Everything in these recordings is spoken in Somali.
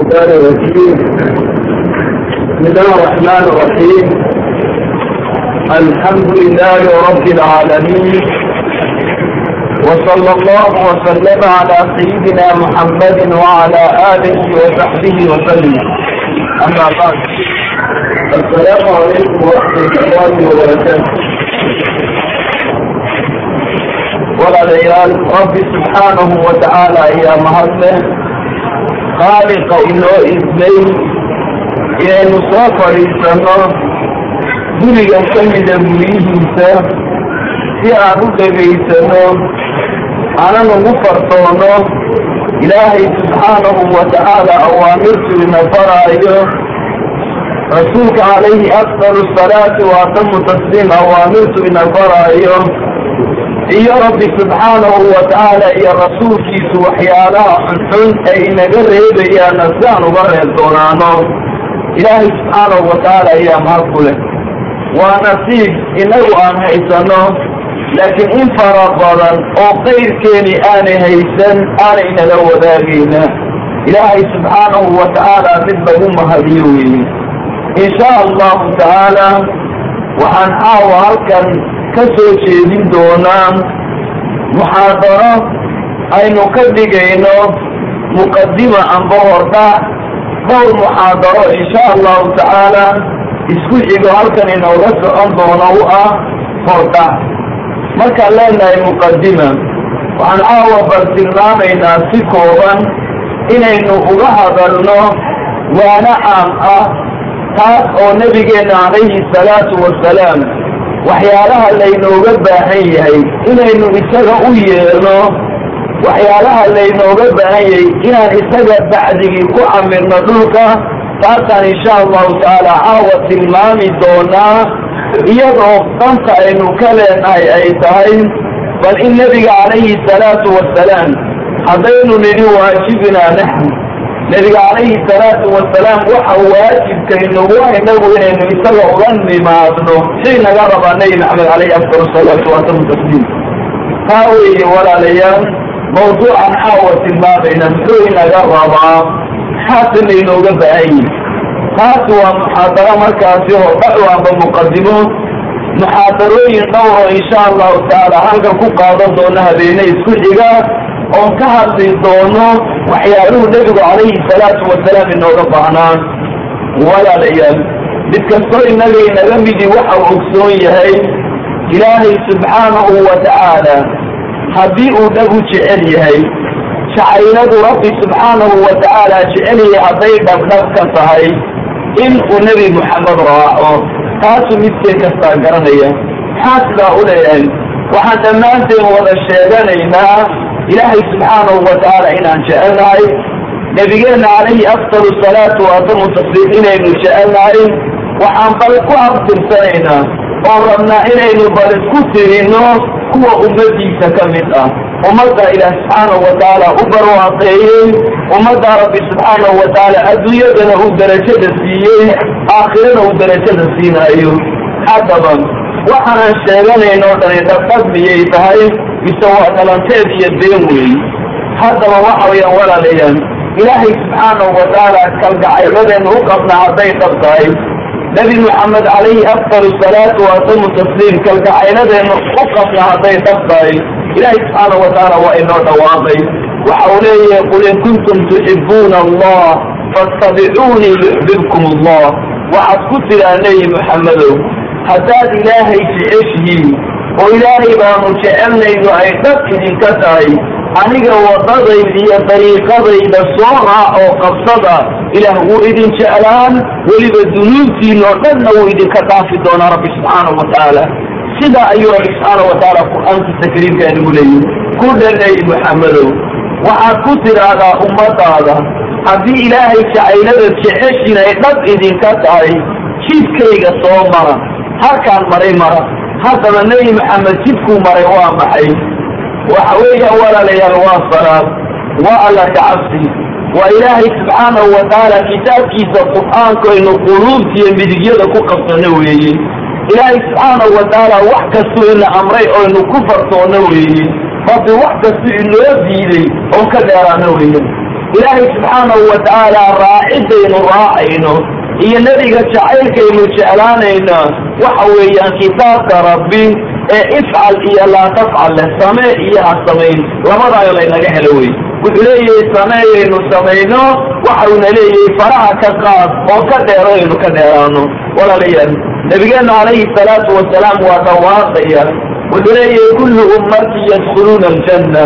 الشيطان الرجيم بسم الله الرحمن الرحيم الحمد لله رب العالمين وصلى الله وسلم على سيدنا محمد وعلى آله وصحبه وسلم أما بعد السلام عليكم ورحمة الله وبركاته ولا العيال ربي سبحانه وتعالى يا khaaliqa inoo idmay inaynu soo fadhiisanno gurigan ka mida guryihiisa si aan u dhegaysanno aanan ugu fartoono ilaahay subxaanahu wa tacaala ina faraayo rasuulka calayhi afdalu salaati wa atamu tasliim awaamirtu ina faraayo iyo rabbi subxaanahu wa tacaala iyo rasuulkiisu waxyaalaha xunxun ay inaga reebayaana si aan uga reebtoonaano ilaahay subxaanahu wa tacaala ayaa mahad ku leh. Waa nasiib inagu aan haysano laakiin in fara badan oo qayrkeeni aanay haysan aanay nala wadaagayna. Ilaahay subxaanahu wa tacaala mid lagu mahadiyo weeye insha allahu tacaala waxaan caawa halkan ka soo jeedin doonaa muxaadaro aynu ka dhigayno muqadima amba hordhac dhowr muxaadaro insha allahu tacaala isku xigo halkan inooga socon doono u ah hordhac markaan leenahay muqadima waxaan caawa bal tilmaamaynaa si kooban inaynu uga hadalno waana caam ah taas oo nebigeenna calayhi salaatu wasalaam waxyaalaha laynooga baahan yahay inaynu isaga u yeelno waxyaalaha laynooga baahan yahay inaan isaga bacdigii ku camirno dhulka taasaan insha allahu tacaala caawa tilmaami doonaa iyadoo danta aynu ka leenahay ay tahay bal in nebiga calayhi salaatu wasalaam haddaynu nidhi waajibinaa naxnu nebiga calayhi salaatu wasalaam waxa waajibkaynugu inagu inaynu isaga uga nimaadno. Shay naga rabaa nebi maxamed caleyhi afdal salaatu waatamu tasliim. Taa weeye walaalayaal mawduucan caawa tilmaamayna muxuu inaga rabaa? Maxaase laynooga baahan yihi taasi waa muxaadaro markaasi hordhacu amba muqadimo muxaadarooyin dhowro insha allahu tacaala halkan ku qaadan doono habeene isku xiga oon ka hadli doono waxyaaluhu nebigu calayhi salaatu wasalaam inooga baahnaa walaalayaal mid kastoo inaga inaga midi waxa uu ogsoon yahay ilaahay subxaanahu wa tacaala haddii uu dhagu jecel yahay jacayladu rabbi subxaanahu wa tacaala jecel yahay hadday dhabdhab ka tahay in uu nebi moxamed raaco. Taasu midkee kastaa garanaya. Maxaa sidaa u leeyahay? Waxaan dhammaanteen wada sheeganaynaa ilaahay subxaanahu wa tacaala inaan jecelnahay nebigeenna calayhi afdalu salaatu wa atamu tasliim inaynu jecelnahay waxaan bal ku abtirsanaynaa oo rabnaa inaynu bal isku tirino kuwa ummadiisa ka mid ah ummadda ilaah subxaanahu wa tacaala u barwaaqeeyey ummadda rabbi subxaanahu wa tacaala adduunyadana uu darajada siiyey aakhirana uu darajada siinaayo haddaba waxaanan sheeganayn oo dhani dhabdhab miyay tahay mise waa dhalanteed iyo been weey haddaba waxa weeyaan walaalayaal ilaahay subxaanahu wa tacaala kalgacayladeenu u qabna hadday dhab tahay nebi moxamed calayhi afdalu salaatu wa atamu tasliim kalgacayladeenu u qabna hadday dhab tahay ilaahay subxaanahu wa tacaala waa inoo dhawaaqay. Waxa uu leeyahay qul in kuntum tuxibuuna allah fattabicuunii yuxbibkum allah. Waxaad ku tiraa nebi moxamedow haddaad ilaahay jeceshihiin oo ilaahay baanu jecelnayno ay dhab idinka tahay aniga wadadayda iyo dariiqadayda soo raac oo qabsada ilaah wuu idin jeclaan weliba dunuubtiina oo dhanna wuu idinka dhaafi doonaa rabbi subxaanahu wa tacaala. Sidaa ayuu rabbi subxaanahu wa tacaala qur'aankiisa kariimka inagu leeyihi ku dhanay maxamedow waxaad ku tidhaahdaa ummadaada haddii ilaahay jacaylada jeceshin ay dhab idinka tahay jidkayga soo mara. Halkaan maray mara haddaba nebi maxamed jidkuu maray waa maxay? Waxa weeyaan walaalayaal waa salaad waa alla kacabsi waa ilaahay subxaanahu wa tacaala kitaabkiisa qur'aanku aynu quluubtiiyo midigyada ku qabsano weeye. Ilaahay subxaanahu wa tacaala wax kastuu ina amray oynu ku fartoono weeye. Rabbi wax kastuu inoo diiday oon ka dheeraano weeye. Ilaahay subxaanahu wa tacaala raacidaynu raacayno iyo nebiga jacaylkaynu jeclaanayna waxa weeyaan kitaabka rabbi ee ifcal iyo laa tafcal leh samee iyo ha samayn. Labadaayo laynaga helo wey wuxuu leeyahay sameeyaynu samayno waxauna leeyahay faraha ka qaad oo ka dheero aynu ka dheeraano. Walaalayaal nabigeenna calayhi salaatu wasalaam waa dhawaaqaya wuxuu leeyahay kullu ummati yadkhuluuna aljanna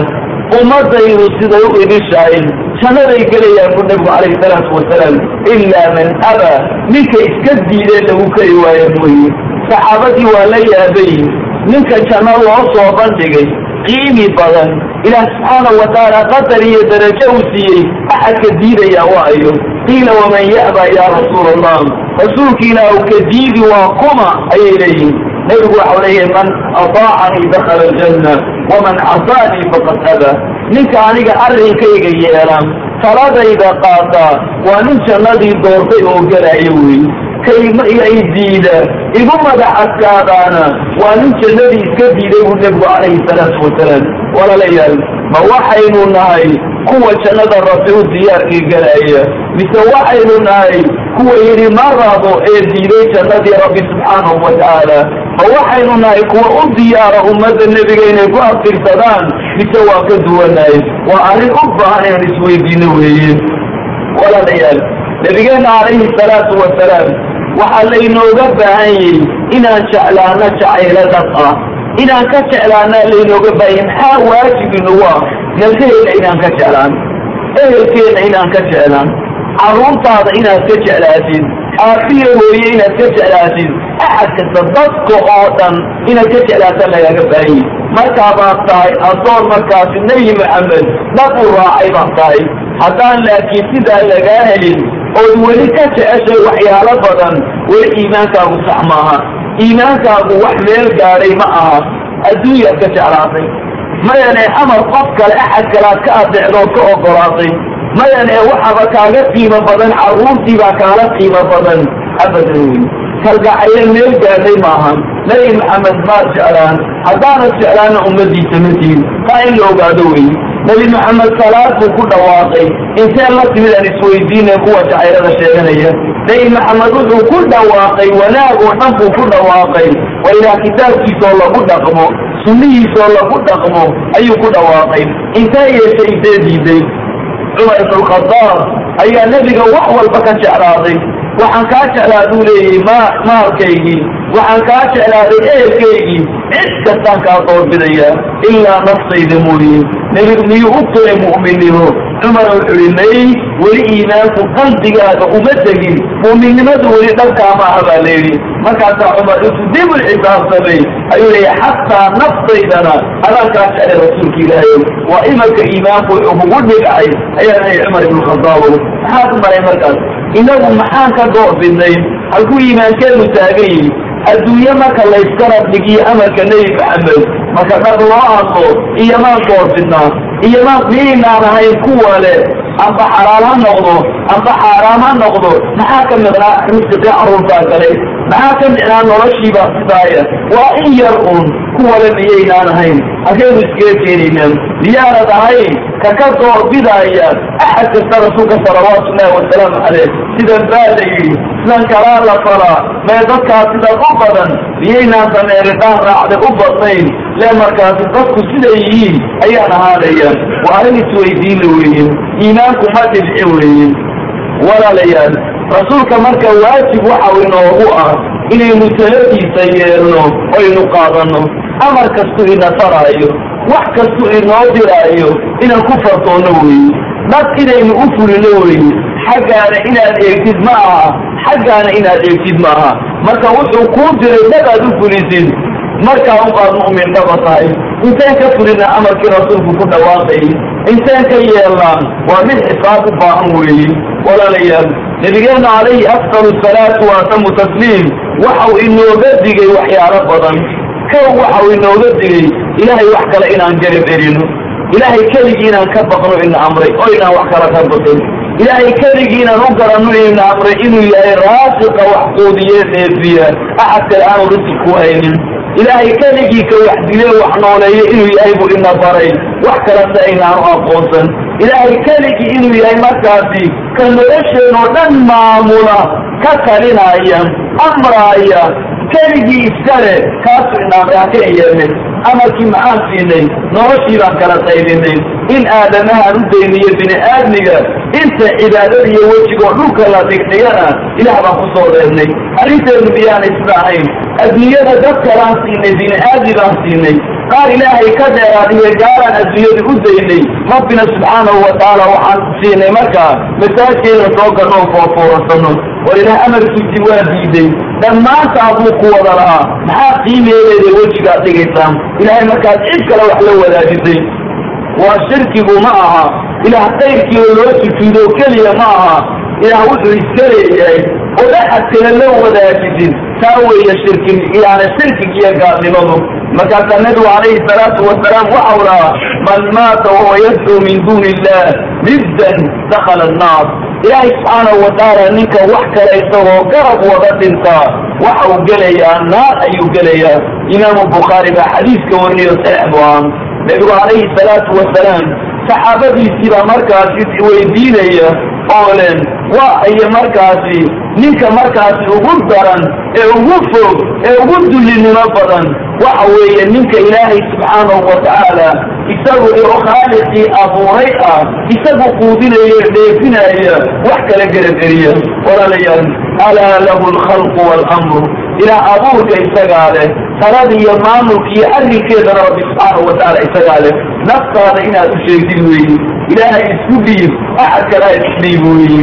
ummadaydu siday u idishahay jannaday gelayaan bu nebigu calayhi salaatu wasalaam ilaa man abaa ninka iska diidee lagu kari waayo mooye. Saxaabadii waa la yaabayin ninka janno loo soo bandhigay qiimi badan. Ilaah subxaanahu wa tacaala qadar iyo darajo uu siiyey. Axadka diidayaa waayo qiila waman ya'ba yaa rasuula allah rasuulki ilaah ka diidi waa kuma ayay leeyihiin nebigu waxau leeyahay man ataacanii dakhala aljanna waman casaanii faqad abaa ninka aniga arrinkayga yeela taladayda qaata waa nin jannadii doortay oo gelaayo wey kayma ay diida igu madax adkaadaana waa nin jannadii iska diiday buu nebigu calayhi salaatu wasalaam walaalayaal ma waxaynu nahay kuwa jannada rabbi u diyaarkii gelaya mise waxaynu nahay kuwa yidhi ma rabo ee diiday jannadii rabbi subxaanahu wa tacaala ma waxaynu nahay kuwa u diyaara ummadda nebiga inay ku aftirsadaan mise waa ka duwanahay waa arrin u baahan inaan isweydiino weeye walaalayaal nabigeenna calayhi salaatu wasalaam waxaa laynooga baahan yahay inaan jeclaano jacaylo dhab ah. Inaan ka jeclaanaa laynooga baahanya maxaa waajib inagu ah nalkaheena inaan ka jeclaan? Ehelkeena inaan ka jeclaan? Carruurtaada inaad ka jeclaatid aafiya hooye inaad ka jeclaatid axad kasta dadka oo dhan inaad ka jeclaata lagaaga baahanyi markaa baad tahay addoon markaasi nebi maxamed dhab u raacay baad tahay haddaan laakiin sidaa lagaa helin ood weli ka jeceshay waxyaalo badan weli iimaankaagu sax maaha. Iimaankaagu wax meel gaadhay ma aha adduunyaad ka jeclaatay. Mayane amar qof kale axad kalead ka adeecdood ka ogolaatay mayane waxaba kaaga qiimo badan carruurtiibaa kaala qiimo badan abadan wey kalgacayla meel gaadhay maaha nebi maxamed maad jeclaan haddaanad jeclaana ummadiisa matiid taa in la ogaado wey nebi maxamed salaad buu ku dhawaaqay intee la timid aan isweydiinay kuwa jacaylada sheeganaya nebi maxamed wuxuu ku dhawaaqay wanaag oo dhan buu ku dhawaaqay waa ilaah kitaabkiisaoo lagu dhaqmo sunnihiisaoo lagu dhaqmo ayuu ku dhawaaqay intee yeeshay intee diiday cumar ibn alkhadaab ayaa nebiga wax walba ka jeclaaday waxaan kaa jeclaa buu leeyahay ma maalkaygii waxaan kaa jeclaaday ehelkaygii cid kastaan kaa doorbidaya ilaa naftayda mooye. Nebigu miyuu u turay mu'minnimo cumar wuxuu ihi may weli iimaanku qalbigaaga uma tegin mu'minnimadu weli dhankaama aha baa layidhi markaasaa cumar intuu dib u xisaabsamay ayuu leeyahay xataa naftaydana adaan kaa jeclay rasuulka ilaahay. Waa imanka iimaanku kugu dhigcay ayaa leeyahay cumar ibnu khadaabow maxaad maray markaas? Inagu maxaan ka doorbidnay halkuu iimaankeenu taagan yihi adduunye marka layskala dhigiyo amarka nebi maxamed marka dhab loo hadlo iyo maan doorbidnaa iyo maan miinaan ahayn kuwa le amba xalaal ha noqdo amba xaaraam ha noqdo maxaa ka midnaa risqii carruurtaa galay? Maxaa ka midnaa noloshiibaa sidaaya? Waa in yar uun kuwale miyaynaan ahayn halkaynu iskaga keenaynaa miyaanad ahayn. Ka ka doorbidaya axad kasta rasuulka salawaatu ullahi wasalaamu caleyh sidan baa la yidhi sidan kalaa la falaa mee dadkaa sidan u badan. Miyaynaan sameeridhaan raacday u badnayn. Lee markaasi dadku siday yihiin ayaan ahaanaya waa arrin isweydiinla weeye iimaanku ma dhibci weeye walaalayaal rasuulka marka waajib waxau inoogu ah inaynu taladiisa yeelno oynu qaadanno amar kastuu ina faraayo wax kastuu inoo diraayo inaan ku fardoonno weeye dad inaynu u fulino weeye xaggaana inaad eegtid ma aha xaggaana inaad eegtid ma aha. Marka wuxuu kuu diray dad aad u fulisid markaa unbaad mu'min dhaba tahay. Inteen ka fulina amarkii rasuulku ku dhawaaqayay inteen ka yeelnaa waa mid xisaab u baahan weeye walaalayaal nabigeenna calayhi afdal salaatu wa atamu tasliim waxau inooga digay waxyaalo badan kow waxau inooga digay ilaahay wax kale inaan garab erino ilaahay keligii inaan ka baqno ina amray oo inaan wax kale ka baqin. Ilaahay keligii inaan u garanno ina amray inuu yahay raasiqa wax quudiye dheefiya axad kale aanu risig ku haynin. Ilaahay keligii ka wax dile wax nooleeye inuu yahay buu ina baray. Wax kalase aynaanu aqoonsan. Ilaahay keligii inuu yahay markaasi ka nolosheenoo dhan maamula ka talinaya amraaya keligii iskale kaasu inaamay ha ka yeelnay amarkii maxaan siinay noloshii baan kala qaybinay. In aadamahaan u dayniyo bini aadmiga inta cibaadada iyo wejigoo dhulka la dhigdhigana ilaah baan ku soo reebnay arrinteenu miyaana isla ahayn adduunyada dad siinay bini aadmi baan siinay qaar ilaahay ka dheeraadiyo gaalaan adduunyada u daynay rabbina subxaanahu watacaala waxaan siinay markaa masaajkeeda soo ganoo foofuurasano war ilaah amarkiisii waa diiday. Dhammaantaa buu ku wada lahaa maxaa qiimeedeeda wejigaad dhigaysaan? Ilaahay markaad cid kale wax la wadaajisay. Waa shirkigu ma aha. Ilaah qayrkiioo loo sujuudo keliya ma aha ilaah wuxuu iska leeyahay oo axad kale la wadaajisin taa weeye shirki yani shirkiga iyo gaalnimadu. Markaasaa nabigu calayhi salaatu wasalaam waxau lahaa man maata wahuwa yadcuu min duuni illah niddan dakhala annaar. Ilaahay subxaanahu watacaala ninka wax kale isagoo garab wada dhintaa waxa uu gelayaa naar ayuu gelayaa. Imaamu bukhaari baa xadiiska warinayo saxiix bu ahaa. Nabigu calayhi salaatu wasalaam saxaabadiisii baa markaasi weydiinaya oo len waa iyo markaasi ninka markaasi ugu daran ee ugu fog ee ugu dullinimo badan waxa weeye ninka ilaahay subxaanahu watacaala isagu oo khaaliqii abuuray ah isagu quudinaya dheefinaya wax kala gerageriya walaalayaal alaa lahu alkhalqu waalamru ilaah abuurka isagaa leh talada iyo maamulka iyo arrinkeedana rabbi subxaanahu watacaala isagaa leh naftaada inaad u sheegtid weeye ilaahay isku dhiib axad kale ha isdhiib weeye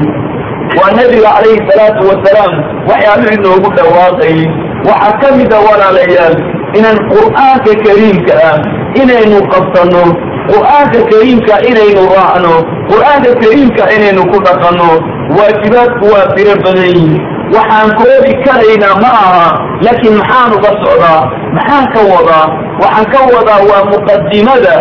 waa nabiga calayhi salaatu wasalaam waxyaaluhu inoogu dhawaaqayay waxaa ka mida walaalayaal inaan qur'aanka kariimka ah inaynu qabsanno qur'aanka kariimka inaynu raacno qur'aanka kariimka inaynu ku dhaqanno waajibaadku waa tiro badan yihiin waxaan koobi karaynaa ma aha laakiin maxaan uga socdaa maxaan ka wadaa waxaan ka wadaa waa muqadimada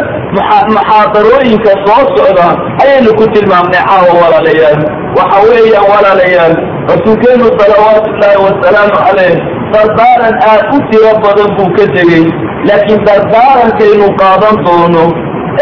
muxaadarooyinka soo socda ayaynu ku tilmaamnay caawa walaalayaal waxa weeyaan walaalayaal rasuulkeenu salawaatu ullaahi wasalaamu caleyh dardaaran aad u tiro badan buu ka tegey laakiin dardaarankaynu qaadan doono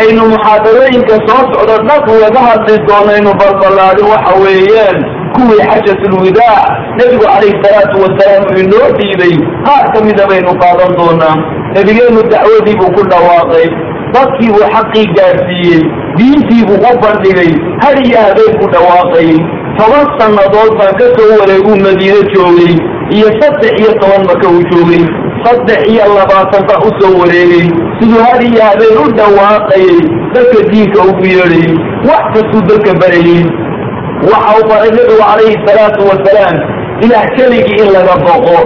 aynu muxaadarooyinka soo socdo dhaq laga hadli doono aynu balballaadin waxa weeyaan kuwii xajatulwidaac nebigu calayhi salaatu wasalaam uu inoo dhiibay qaar ka mida baynu qaadan doonaa nebigeenu dacwadii buu ku dhawaaqay. Dadkii buu xaqii gaadhsiiyey diintii buu u bandhigay har iyo habeen ku dhawaaqay. Toban sannadood baan ka soo wareeguu madiine joogay iyo saddex iyo toban maka uu joogay. Saddex iyo labaatan baa u soo wareegay siduu har iyo habeen u dhawaaqayay dadka diinka ugu yeedhayay wax kastuu dadka barayey waxa uu baray nebigu calayhi salaatu wasalaam ilaah keligii in laga boqo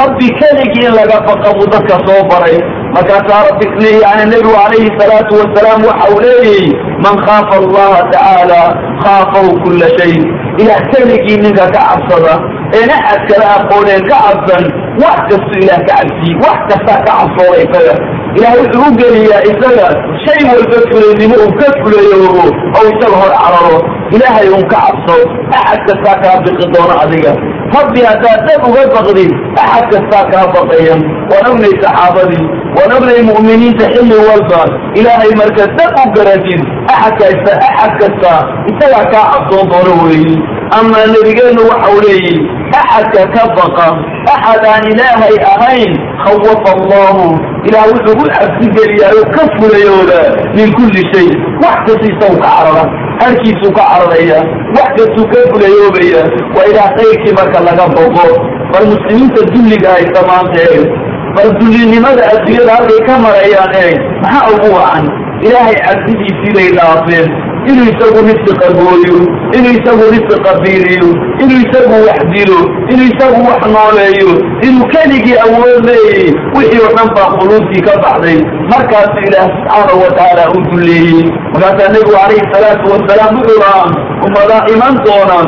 rabbi keligii in laga baqa buu dadka soo baray markaasaa rabbi yani nebigu calayhi salaatu wasalaam waxa uu leeyahy man khaafa allaha tacaala khaafahu kulla shay. Ilaah keligii ninka ka cabsada een axad kala aqooneen ka cabsan wax kastu ilaah ka cabsiye wax kastaa ka cabsooda isaga. Ilaah wuxuu u geliyaa isaga shay walba fulaynimo uu ka fulayoobo oo isaga hor cararo. Ilaahay un ka cabso axad kastaa kaa biqi doono adiga rabbi haddaad dad uga baqdid axad kastaa kaa baqaya waan saxaabadii waan mu'miniinta xilli walba. Ilaahay marka dad u garatid axad kasta axad kasta isagaa kaa cabsoon doono weeyi. Ama nebigeennu waxau leeyihi axadka ka baqa axad aan ilaahay ahayn khawafa allahu ilaah wuxuu u cabsigeliyaa oo ka fulayooda min kulli shay. Wax kasta isagu ka carara halkiisuu ka cararaya wax kastuu ka fulayoobaya waa ilaah kayrkii marka laga boqo. Bal muslimiinta dulliga haysta maanta eeg bal dullinimada adduunyada halkay ka marayaan eeg maxaa ugu wacan? Ilaahay cabsidiisii bay dhaafeen inuu isagu risqa gooyo inuu isagu risqa biiriyo inuu isagu wax dilo inuu isagu wax nooleeyo inuu keligii awood leeyay wixii oo dhan baa quluubtii ka baxday. Markaasu ilaah subxaanahu watacaala u dulleeyey. Markaasaa nebigu calayhi salaatu wasalaam wuxuu lahaa ummadaa iman doona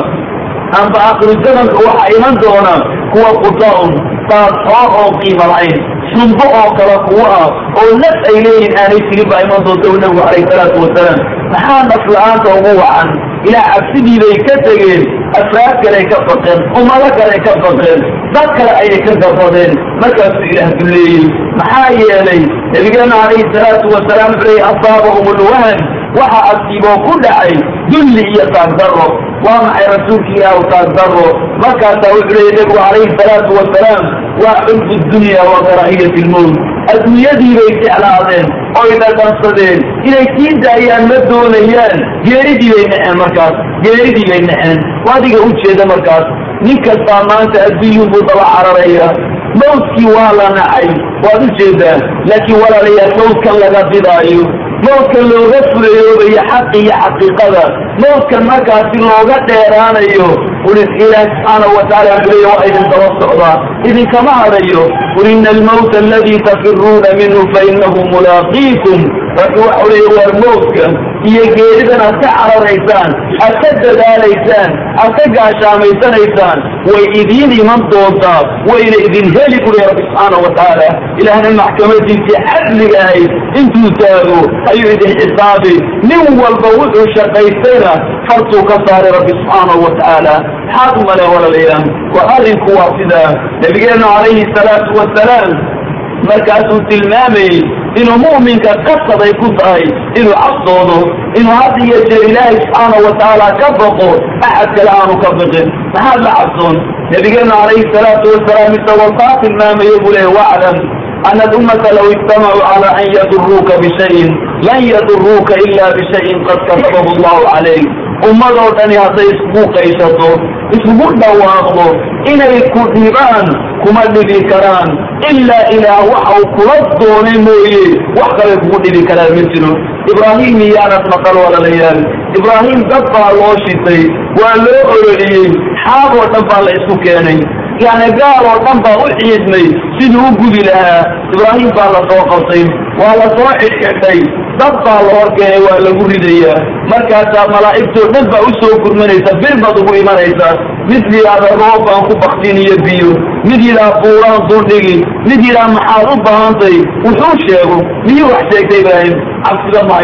amba akhiru zamanka waxaa iman doona kuwa qudaun daad xoor oo qiimo lahayn sunbo oo kale kuwa ah oo naf ay leeyihiin aanay jirin baa iman doonta u nebigu calayhi salaatu wasalaam maxaa naf la'aanta ugu wacan. Ilaah cabsidii bay ka tegeen afraad kaley ka baqeen ummado kaley ka baqeen dad kale ayay ka gabadeen markaasuu ilaah duleeyey maxaa yeelay nabigeena calayhi salaatu wasalaam wuxuu leeyay asaabahum ulwahan waxa asiiboo ku dhacay dulli iyo taagdarro waa maxay rasuulka ilaah taagdarro markaasaa wuxuu leeyay nebigu calayhi salaatu wasalaam waa xubbu dunya wa karaahiyat lmowt adduunyadii bay jeclaadeen oy dhadhansadeen inay sii daayaan ma doonayaan. Geeridii bay naceen markaas geeridii bay naceen adiga u jeeda markaas nin kastaa maanta adduunyun buu daba cararaya mawtkii waa la nacay waad u jeedaa laakiin walaalayaal mawtkan laga didaayo mawtkan looga fulayoobayo xaqi iyo xaqiiqada. Mawtkan markaasi looga dheeraanayo ulis ilaah subxaanahu wataala wuxuleeya waa idin daba socdaa idinkama hadayo qul ina almawta aladii tafiruuna minhu fainahu mulaaqiikum. Wuxuu waxa leeya waar mawtka iyo geeridan aad ka cararaysaan aad ka dadaalaysaan aad ka gaashaamaysanaysaan way idiin iman doontaa wayna idin heli buri rabbi subxaanahu watacaala ilaahna maxkamadiisii cadliga ahayd intuu taago ayuu idin xisaabi. Nin walba wuxuu shaqaystayna fartuu ka saaray rabbi subxaanahu watacaala maxaad umale walalayaan waa arrinku waa sidaa. Nabigeenu calayhi salaatu wasalaam markaasuu tilmaamayey inuu mu'minka qasaday ku tahay inuu cabsoodo inuu had iyo jeer ilaahay subxaanahu watacaala ka baqo axad kale aanu ka baqin. Maxaad la cabsoon nabigeenu calayhi salaatu wasalaam isagoo taa tilmaamayo buu leeya waclam ana alummata law ijtamacuu cala an yaduruuka bishayin lan yaduruuka ila bishayin qad katabahu allahu calayk ummadoo dhani hadday iskugu qaysato iskugu dhawaaqdo inay ku dhibaan kuma dhibi karaan ilaa ilaah waxa uu kula doonay mooye. Wax kalay kugu dhibi karaan ma jiro ibraahim iyaanad maqal walalayaal ibraahim dad baa loo shitay waa loo ololiyey xaab oo dhan baa la isku keenay. Yani gaal oo dhan baa u ciidmay siduu u gubi lahaa. Ibraahim baa la soo qabtay. Waa la soo xidhxidhay dad baa la horkeenay waa lagu ridayaa. Markaasaa malaa'igtoo dhan baa u soo gurmanaysa bir baad ugu imanaysaa mid yidhaahda roob baan ku baktin iyo biyo. Mid yidhaha buuraan duldhigi mid yidhaha maxaad u baahantay? Wuxuu sheego miyuu wax sheegtay ibraahim? Cabsida ma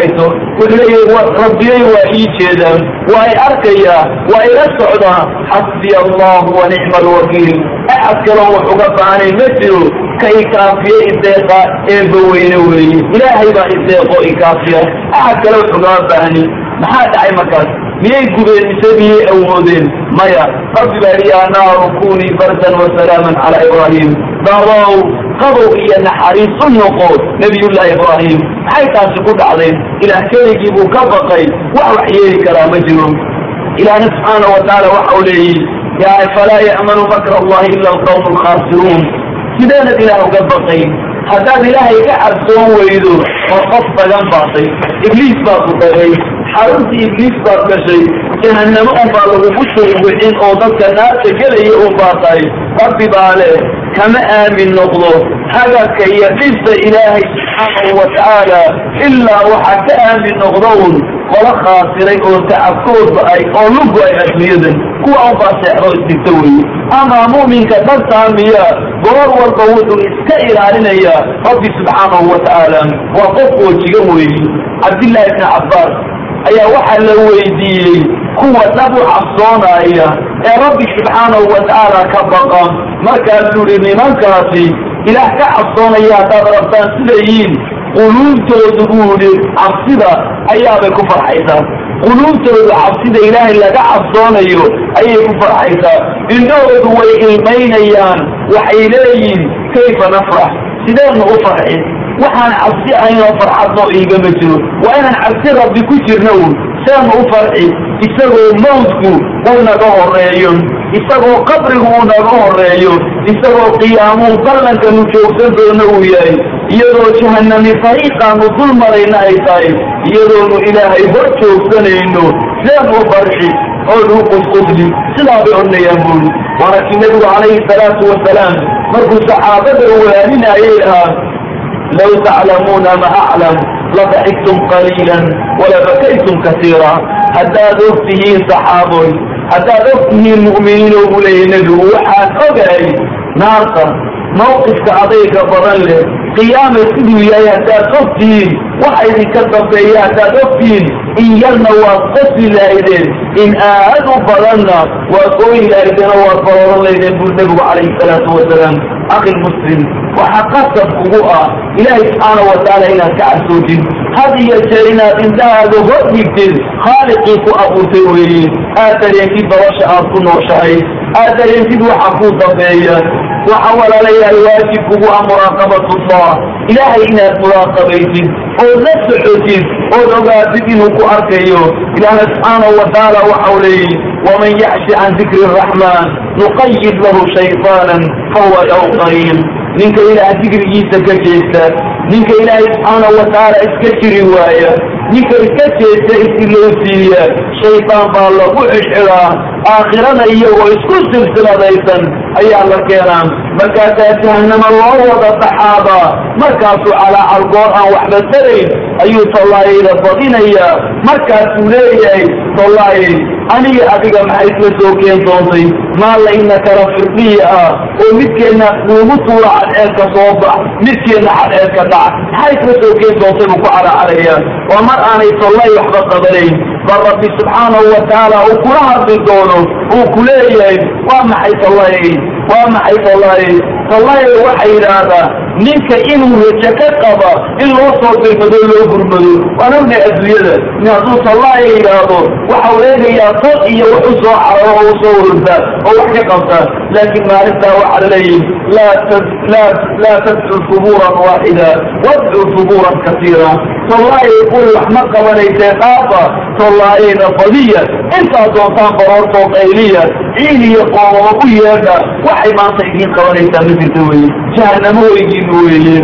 wuxuu leeyahay rabbiyay waa ii jeedaan. Waa i arkayaa waa ila socdaa. Xasbiya allahu wa nicma alwakiil axad kaloo wax uga baahnay ma jiro ka ikaafiye ideeqa eeba weyne. Weeye ilaahay baa ideeqo ikaafiya. Axad kale wax ugama baahni maxaa dhacay markaas? Miyay gubeen mise miyay awoodeen? Maya rabbi baa yaa naaru kunii bardan wasalaaman calaa ibraahim. Dabow qabow iyo naxariis u noqo nebiyullaahi ibraahim. Maxay taasi ku dhacday ilaah keligii buu ka baqay. Wax wax yeeli karaa ma jiro. Ilaahna subxaanahu watacaala waxa uu leeyihi falaa ya'manu makra allahi ila alqawmu alkhaasiruun sideenad ilaah uga baqay haddaad ilaahay ka cabsoon weydo oo qof bagan baatay ibliis baa ku dagay xaruntii ibliis baad gashay jahannamo un baa lagugu shurwicin oo dadka naarta gelaya un baa rabbi baa leh kama aamin noqdo hagarka iyo dhibta ilaahay subxaanahu wa tacaala ilaa waxaa ka aamin noqdo un qolo khaasiray oo tacabkoodba ay oo lugu ay adduunyadan kuwa un baa seexdo isdigta weye amaa mu'minka dhabtaa miya goor walba wuxuu iska ilaalinayaa rabbi subxaanahu wa tacaala waa qof woojiga weeyi cabdillaahi ibni cabbaas ayaa waxaa la weydiiyey kuwa dhab u cabsoonaya ee rabbi subxaanahu wa tacaala ka baqa. Markaasuu yihi nimankaasi ilaah ka cabsoonaya haddaad rabtaan sidayiin quluubtoodu buu yihi cabsida ayaabay ku farxaysaa. Quluubtoodu cabsida ilaahay laga cabsoonayo ayay ku farxaysaa. Indhahoodu way ilmaynayaan. Waxay leeyihiin kayfa nafrax? Sideedna u farxin. Waxaan cabsi ahaynoo farxadnoo iigama jiro. Waa inaan cabsi rabbi ku jirna un seenu u farxi isagoo mawdku uu naga horeeyo isagoo qabrigu uu naga horeeyo isagoo qiyaamuu ballankanu joogsan doono uu yahay iyadoo jahanami fariiqaanu dul marayna ay tahay iyadoonu ilaahay hor joogsanayno seenu u farxi oonu u qusqusli sidaa bay odhanayaan buuri. Waana kii nebigu calayhi salaatu wasalaam markuu saxaabada waaninayay ahaa low taclamuuna ma aclam labaxigtum qaliila walabakaytum kasiira. Haddaad og tihiin saxaaboy haddaad og tihiin mu'miniinow buu leeyahy nebigu waxaan ogahay naarta mawqifka adayga badan leh qiyaama siduu yahay haddaad ogtihiin waxa idinka dambeeya haddaad ogtihiin in yarna waad qosli lahaydeen in aad u badanna waad ooyi lahaydeen waad barooran lahaydeen buu nebigu calayhi salaatu wasalaam akhi muslim waxaa qasab kugu ah ilaahay subxaana wa tacaala inaad ka cabsootid had iyo jeer inaad indhahaaga hor dhigtid khaaliqii ku abuurtay weeye aad dareentid nolosha aad ku nooshahay aad dareentid waxa kuu dambeeya waxa walaalayaal waajib kugu ah muraaqabatullah ilaahay inaad muraaqabaysid ood la socotid ood ogaatid inuu ku arkayo ilaahna subxaanahu wa tacaala waxau leeyihi waman yaxshi can dikri araxmaan nuqayid lahu shayطaanan fahuwa lahu qariin ninka ilaah dikrigiisa ka jeesta ninka ilaahay subxaanahu wa tacaala iska jiri waaya ninka iska jeesta isilowsiiya shaydaan baa lagu xidxidhaa aakhirana iyagoo isku silsiladaysan ayaa la keenaa markaasaa jahanama loo wada taxaabaa markaasuu calaa calgoor aan waxba tarayn ayuu tollaayayda badinayaa markaasuu leeyahay tollaayay aniga adiga maxay isla soo keen doontay? Maalla ina kala firdiya ah oo midkeenna nuugu tuura cadceelka soo bax midkeenna cadceelka dhac. Maxay isla soo keen doontay buu ku caracarayaa waa mar aanay tollay waxba qabanayn bal rabbi subxaanahu wa tacaala uu kula hadli doono uu ku leeyahay waa maxay tollay waa maxay tollay tollay waxay yidhaahdaa ninka inuu rajo ka qaba in loo soo dirmado loo gurmado waan ognay adduunyada. In hadduu tollaaya yidhaahdo waxau eegayaa tod iyo wax u soo cararo oo u soo ururta oo wax ka qabta. Laakiin maalintaa waxaa laleeyihi laa tadcu subuuran waaxida wadcu subuuran kasiira. Tollaayay quri wax ma qabanaysee dhaafa tollaayayna badiya intaa doontaan baroortoo qayliya ciil iyo qoomama u yeedha waxay maanta idiin qabanaysaa ma jirta weye jahanamo weygiinu weeye.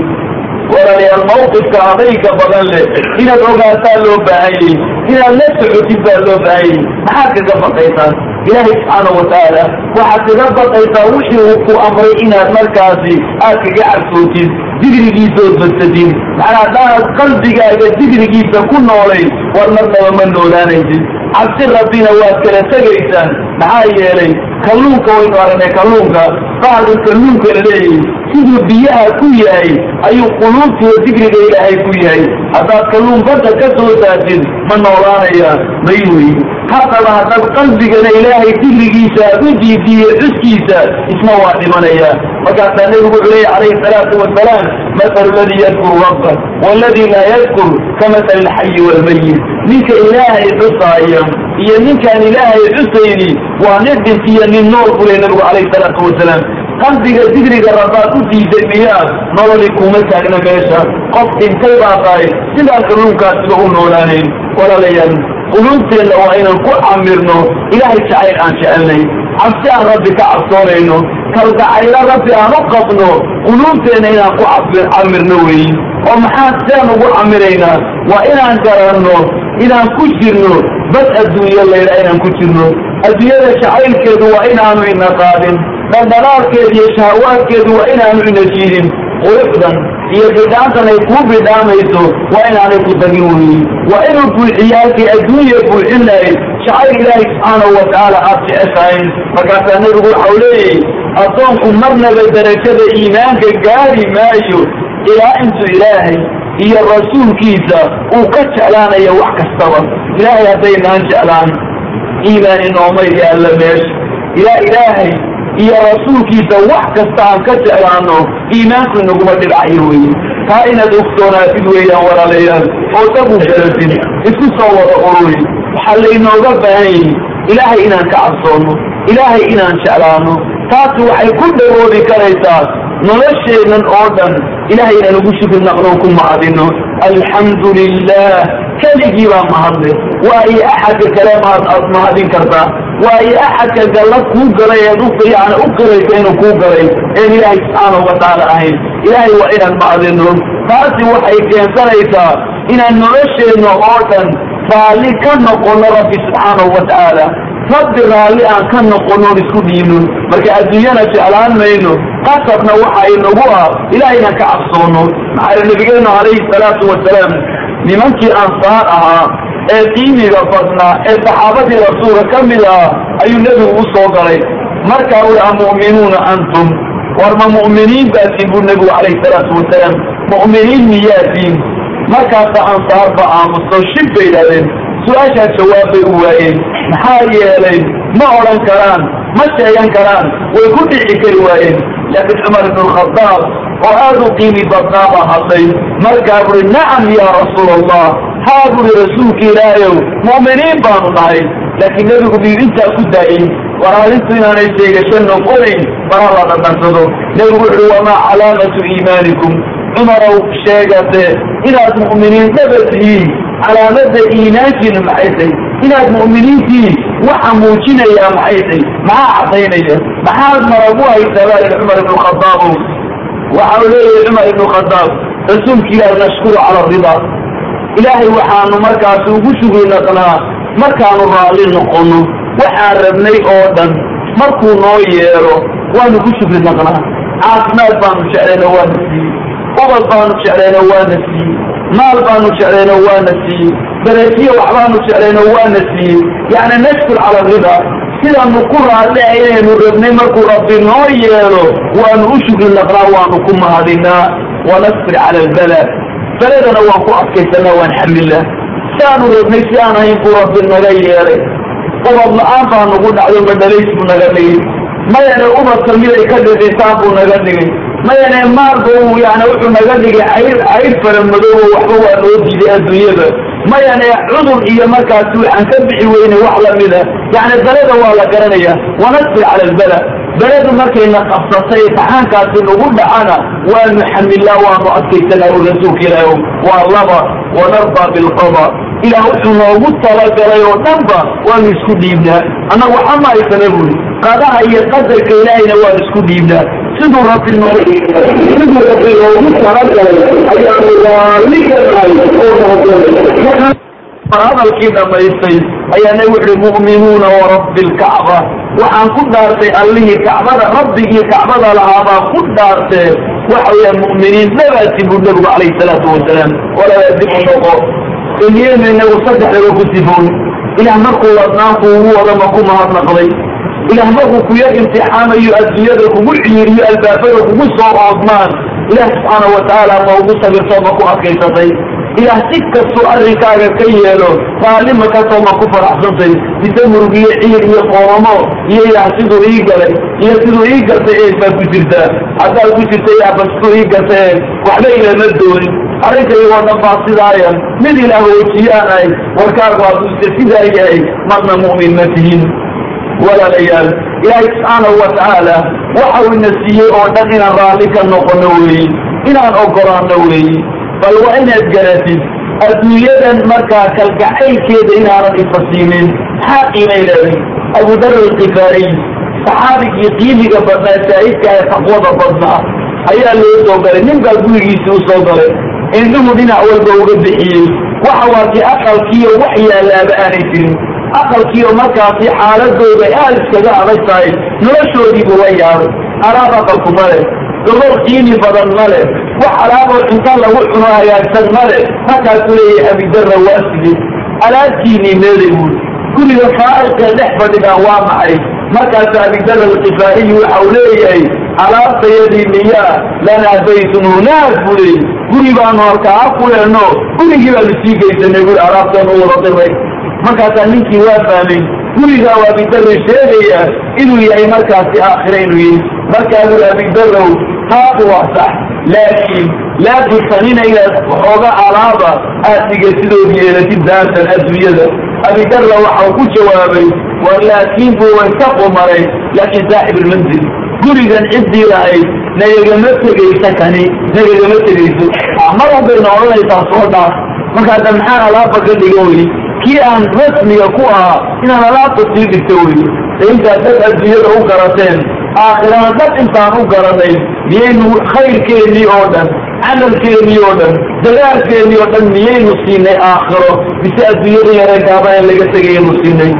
Walaalayaal mawqifka adayga badan leh inaad ogaataa loo baahanyay inaad la socotid baa loo baahanyay maxaad kaga baqaysaa ilaahay subxaana wa tacaala waxaad kaga baqaysaa wixii uu ku amray inaad markaasi aad kaga cabsootid digrigiisaood badsadid macnaa haddaanad qalbigaaga digrigiisa ku noolay war marnaba ma noolaanaysid. Cabsi rabbina waad kala tegaysaan maxaa yeelay kalluunka waynu aragnay kalluunka bacdu kalluunka la leeyahay siduu biyaha ku yahay ayuu quluubtiyo digriga ilaahay ku yahay. Haddaad kalluun badda ka soo saatid ma noolaanaya may wey haddaba haddaad qalbigana ilaahay digrigiisa aad u diidiye xuskiisa isna waa dhimanaya markaasaa nebigu wuxuu leeya calayhi salaatu wasalaam mathalu ladii yadkuru rabba waaladii laa yadkur ka mathali alxayi waalmayit ninka ilaahay xusaaya iyo ninkaan ilaahay xusayni waa nin dhintiyo nin nool buu ley nabigu calayhi salaatu wasalaam qalbiga digriga rabbaad u diiday miyaa nololi kuma taagna meesha. Qof dhintay baa tahay sidaan kalluunkaasiba u noolaanayn. Walaalayaal quluubteenna waa inaan ku camirno. Ilaahay jacayl aan jecelnay. Cabsi aan rabbi ka cabsoonayno kalgacaylo rabbi aan u qabno. Quluubteenna inaan ku camirno weyi oo maxaan sidaan ugu camiraynaa waa inaan garanno inaan ku jirno. Bad adduunyo layla inaan ku jirno. Adduunyada jacaylkeedu waa inaanu ina qaadin dhaldhalaalkeedu iyo shahawaadkeedu waa inaanu ina jiidin. Quruxdan iyo bidhaantan ay kuu bidhaamayso waa inaanay ku dagin weyi waa inuu buuxiyo halkii adduunya buuxin lahayd jacayl ilaahay subxaanahu wa tacaala aad jeceshahayn markaasaa nebigu waxau leeyahy addoonku marnaba darajada iimaanka gaari maayo ilaa intuu ilaahay iyo rasuulkiisa uu ka jeclaanayo wax kastaba. Ilaahay haddaynaan jeclaan iimaan inoomay yaalla meesha. Ilaa ilaahay iyo rasuulkiisa wax kasta aan ka jeclaano iimaanku inaguma dhibcayo weye taa inaad ogsoonaatid weeyaan walaalayaal oo dagu garatid isku soo wada ururi waxaa laynooga baahan yihi ilaahay inaan ka cabsoonno ilaahay inaan jeclaano. Taasi waxay ku dhawoobi karaysaa nolosheennan oo dhan ilahay inaan ugu shukri naqno ku mahadino alxamdu lilah keligii baa mahadle waayo axadka kale maad aad mahadin kartaa. Waayo axadka galla kuu galay eed u u qiraysa inuu kuu galay. Een ilaahay subxaanahu wa tacaala ahayn. Ilaahay waa inaan mahadino taasi waxay keensanaysaa inaan nolosheenna oo dhan raalli ka noqono rabbi subxaanahu wa tacaala rabbi raalli aan ka noqonoon isku dhiibno marka adduunyana jeclaan mayno. Qasabna waxa inagu ah. Ilahay inaan ka cabsoono. Maxaa nabigeenu calayhi salaatu wasalaam nimankii ansaar ahaa ee qiimiga badnaa ee saxaabadii rasuulka ka mid ah ayuu nebigu u soo galay. Markaa ui amu'minuuna antum? War ma mu'miniin baatiin buu nebigu calayhi salaatu wasalaam mu'miniin miyaatiin markaasa ansaarba aamuso shib bay idhahdeen su'aashaas jawaab bay u waayeen maxaa yeelay ma odhan karaan ma sheegan karaan way ku dhici kari waayeen. Laakiin cumar ibnu alkhadaab oo aada u qiimi badnaa baa hadlay markaa buri nacam yaa rasuul allah haa buri rasuulka ilaahayow mu'miniin baanu nahay laakiin nebigu miyuu intaa ku daayey war arrintu inaanay sheegasho noqonayn bara la dhadhansado nebigu wuxuui wamaa calaamatu iimaanikum cumarow sheegate inaad mu'miniin dhaba tihiin calaamada iimaankiinu maxay tay inaad mu'miniintii waxa muujinayaa maxay tay maxaa cadaynaya maxaad maragu haysaa baa yihi cumar ibnu khadaabow waxa uu leeyahay cumar ibnu khadaab rasuulka ilaahi nashkuru cala ridaa ilaahay waxaanu markaasi ugu shugri naqnaa markaanu raalli noqono waxaan rabnay oo dhan. Markuu noo yeero waanu ku shugri naqnaa caafimaad baanu jeclayno waana siiyey. Ubad baanu jeclayno waana siiyey. Maal baanu jeclayno waana siiyey. Darajiyo waxbaanu jeclayno waana siiyey. Yacni nashkur cala ridaa sidaanu ku raalli inaynu rabnay markuu rabbi noo yeelo waanu u shugri naqnaa waanu ku mahadinaa wanasbir cala albala baladana waan ku adkaysanaa waan xamilnaa. Siaanu rabnay si aan ahayn buu rabbi naga yeelay ubad la'aan baa nagu dhacdo madhalays buu naga dhigay. Mayane ubadka miday ka dhidhintaan buu naga dhigay mayane maalba yani wuxuu naga dhigay cayr cayr fara madoobo waxba waa noo diiday adduunyada. Mayane cudur iyo markaasi waxaan ka bixi weynay wax lamida yani balada waa la garanaya. Wanasbir cala albala. Beladu markayna qabsatay imtixaankaasi nagu dhacana waanu xamilnaa waanu adkaysanaa u rasuulka ilaahi waa laba wanardaa bilqada ilaah wuxuu noogu talagalay oo dhanba waanu isku dhiibnaa. Annagu waxa ma buri qadaha iyo qadarka ilaahayna waanu isku dhiibnaa siduu rabbi siduu rabbi noogu talagalay ayaanu raalli ka nahay oo noogolay hadalkii dhamaystay ayaa nabi wuxuhi mu'minuuna warabbi lkacba waxaan ku dhaartay allihii kacbada rabbigii kacbada lahaa baan ku dhaartee waxa weeyaan mu'miniin dhabaati buu nebigu calayhi salaatu wasalaam walaa dib u noqo duniyadna inagu saddexdaba ku sifoon. Ilaah markuu wadnaanku ugu wadama ku mahadnaqday ilaah markuu ku yar imtixaamayo adduunyada kugu ciiriyo albaabada kugu soo oodmaan ilaah subxaana wa tacaala ma ugu sabirtoo ma ku adkaysatay. Ilaah si kastuu arrinkaaga ka yeelo raalima ka soo ma ku faraxsantay mise murugiyo ciir iyo qoomamo iyo ilaah siduu ii galay iyo siduu ii gartay eed baa ku jirtaa haddaad ku jirta ilaahba siduu ii gartay waxba ilama doonin. Arrinkayagoo dhan baa sidaayan mid ilaah hoojiyaan ahay warkaagu haduuse sidaa yahay marna mu'min ma tihin walaalayaal. Ilaahay subxaanahu wa tacaala waxa uu ina siiyey oo dhan inaan raalli ka noqono weeyi inaan ogolaano weeyi. Bal waa inaad garatid adduunyadan markaa kalgacaylkeeda inaanan ifasiinin maxaa qiimay leeday abudar alkifaariy saxaabigii qiimiga badnaa saa'idka ee taqwada badnaa ayaa loo soo galay. Nin baa gurigiisii u soo galay. Indhuhu dhinac walba uga bixiyey. Waxa waakii aqalkiiyo wax yaalaaba aanay jirin aqalkiiyo markaasi xaaladooda aad iskaga adag tahay noloshoodiibu la yaabay alaab aqalku ma leh gobol qiimi badan ma leh wax alaaboo cunto lagu cuno hagaagsan ma leh. Markaasuu leeyahay abidarra waa sidee alaabtiinii meeday buuri guriga faariqee dhex fadhigaan waa maxay? Markaasu abidarra alkifaariyi waxa uu leeyahay alaabtayadii miyaa lanaa baytun hunaak buu leeyay guri baanu halkaa ku leenno gurigii baanu sii geysanay alaabtaan u wada diray markaasaa ninkii waa fahmay gurigaa waa abidarra sheegaya inuu yahay markaasi aakhire inuu yihi markaa buri abidarrow taatu waa sax laakiin laa budsanina inaad waxooga alaaba aad dhigasidood yeelatid daartan adduunyada. Abidarra waxau ku jawaabay war laakiin buu way ka qumaray laakiin saaxib ilmanzil gurigan ciddii lahayd nagagama tegaysa kani nagagama tegayso. Mar walbayna odhanaysaa soo dhaaf markaasa maxaan alaaba ka dhigo wey kii aan rasmiga ku ahaa inaan alaabta sii dhigto wey e intaad dad adduunyada u garateen aakhirana dad intaan u garanay miyaynu khayrkeennii oo dhan camalkeennii oo dhan dagaalkeennii oo dhan miyaynu siinay aakhiro mise adduunyada yaree gaabaan laga tegayaynu siinay?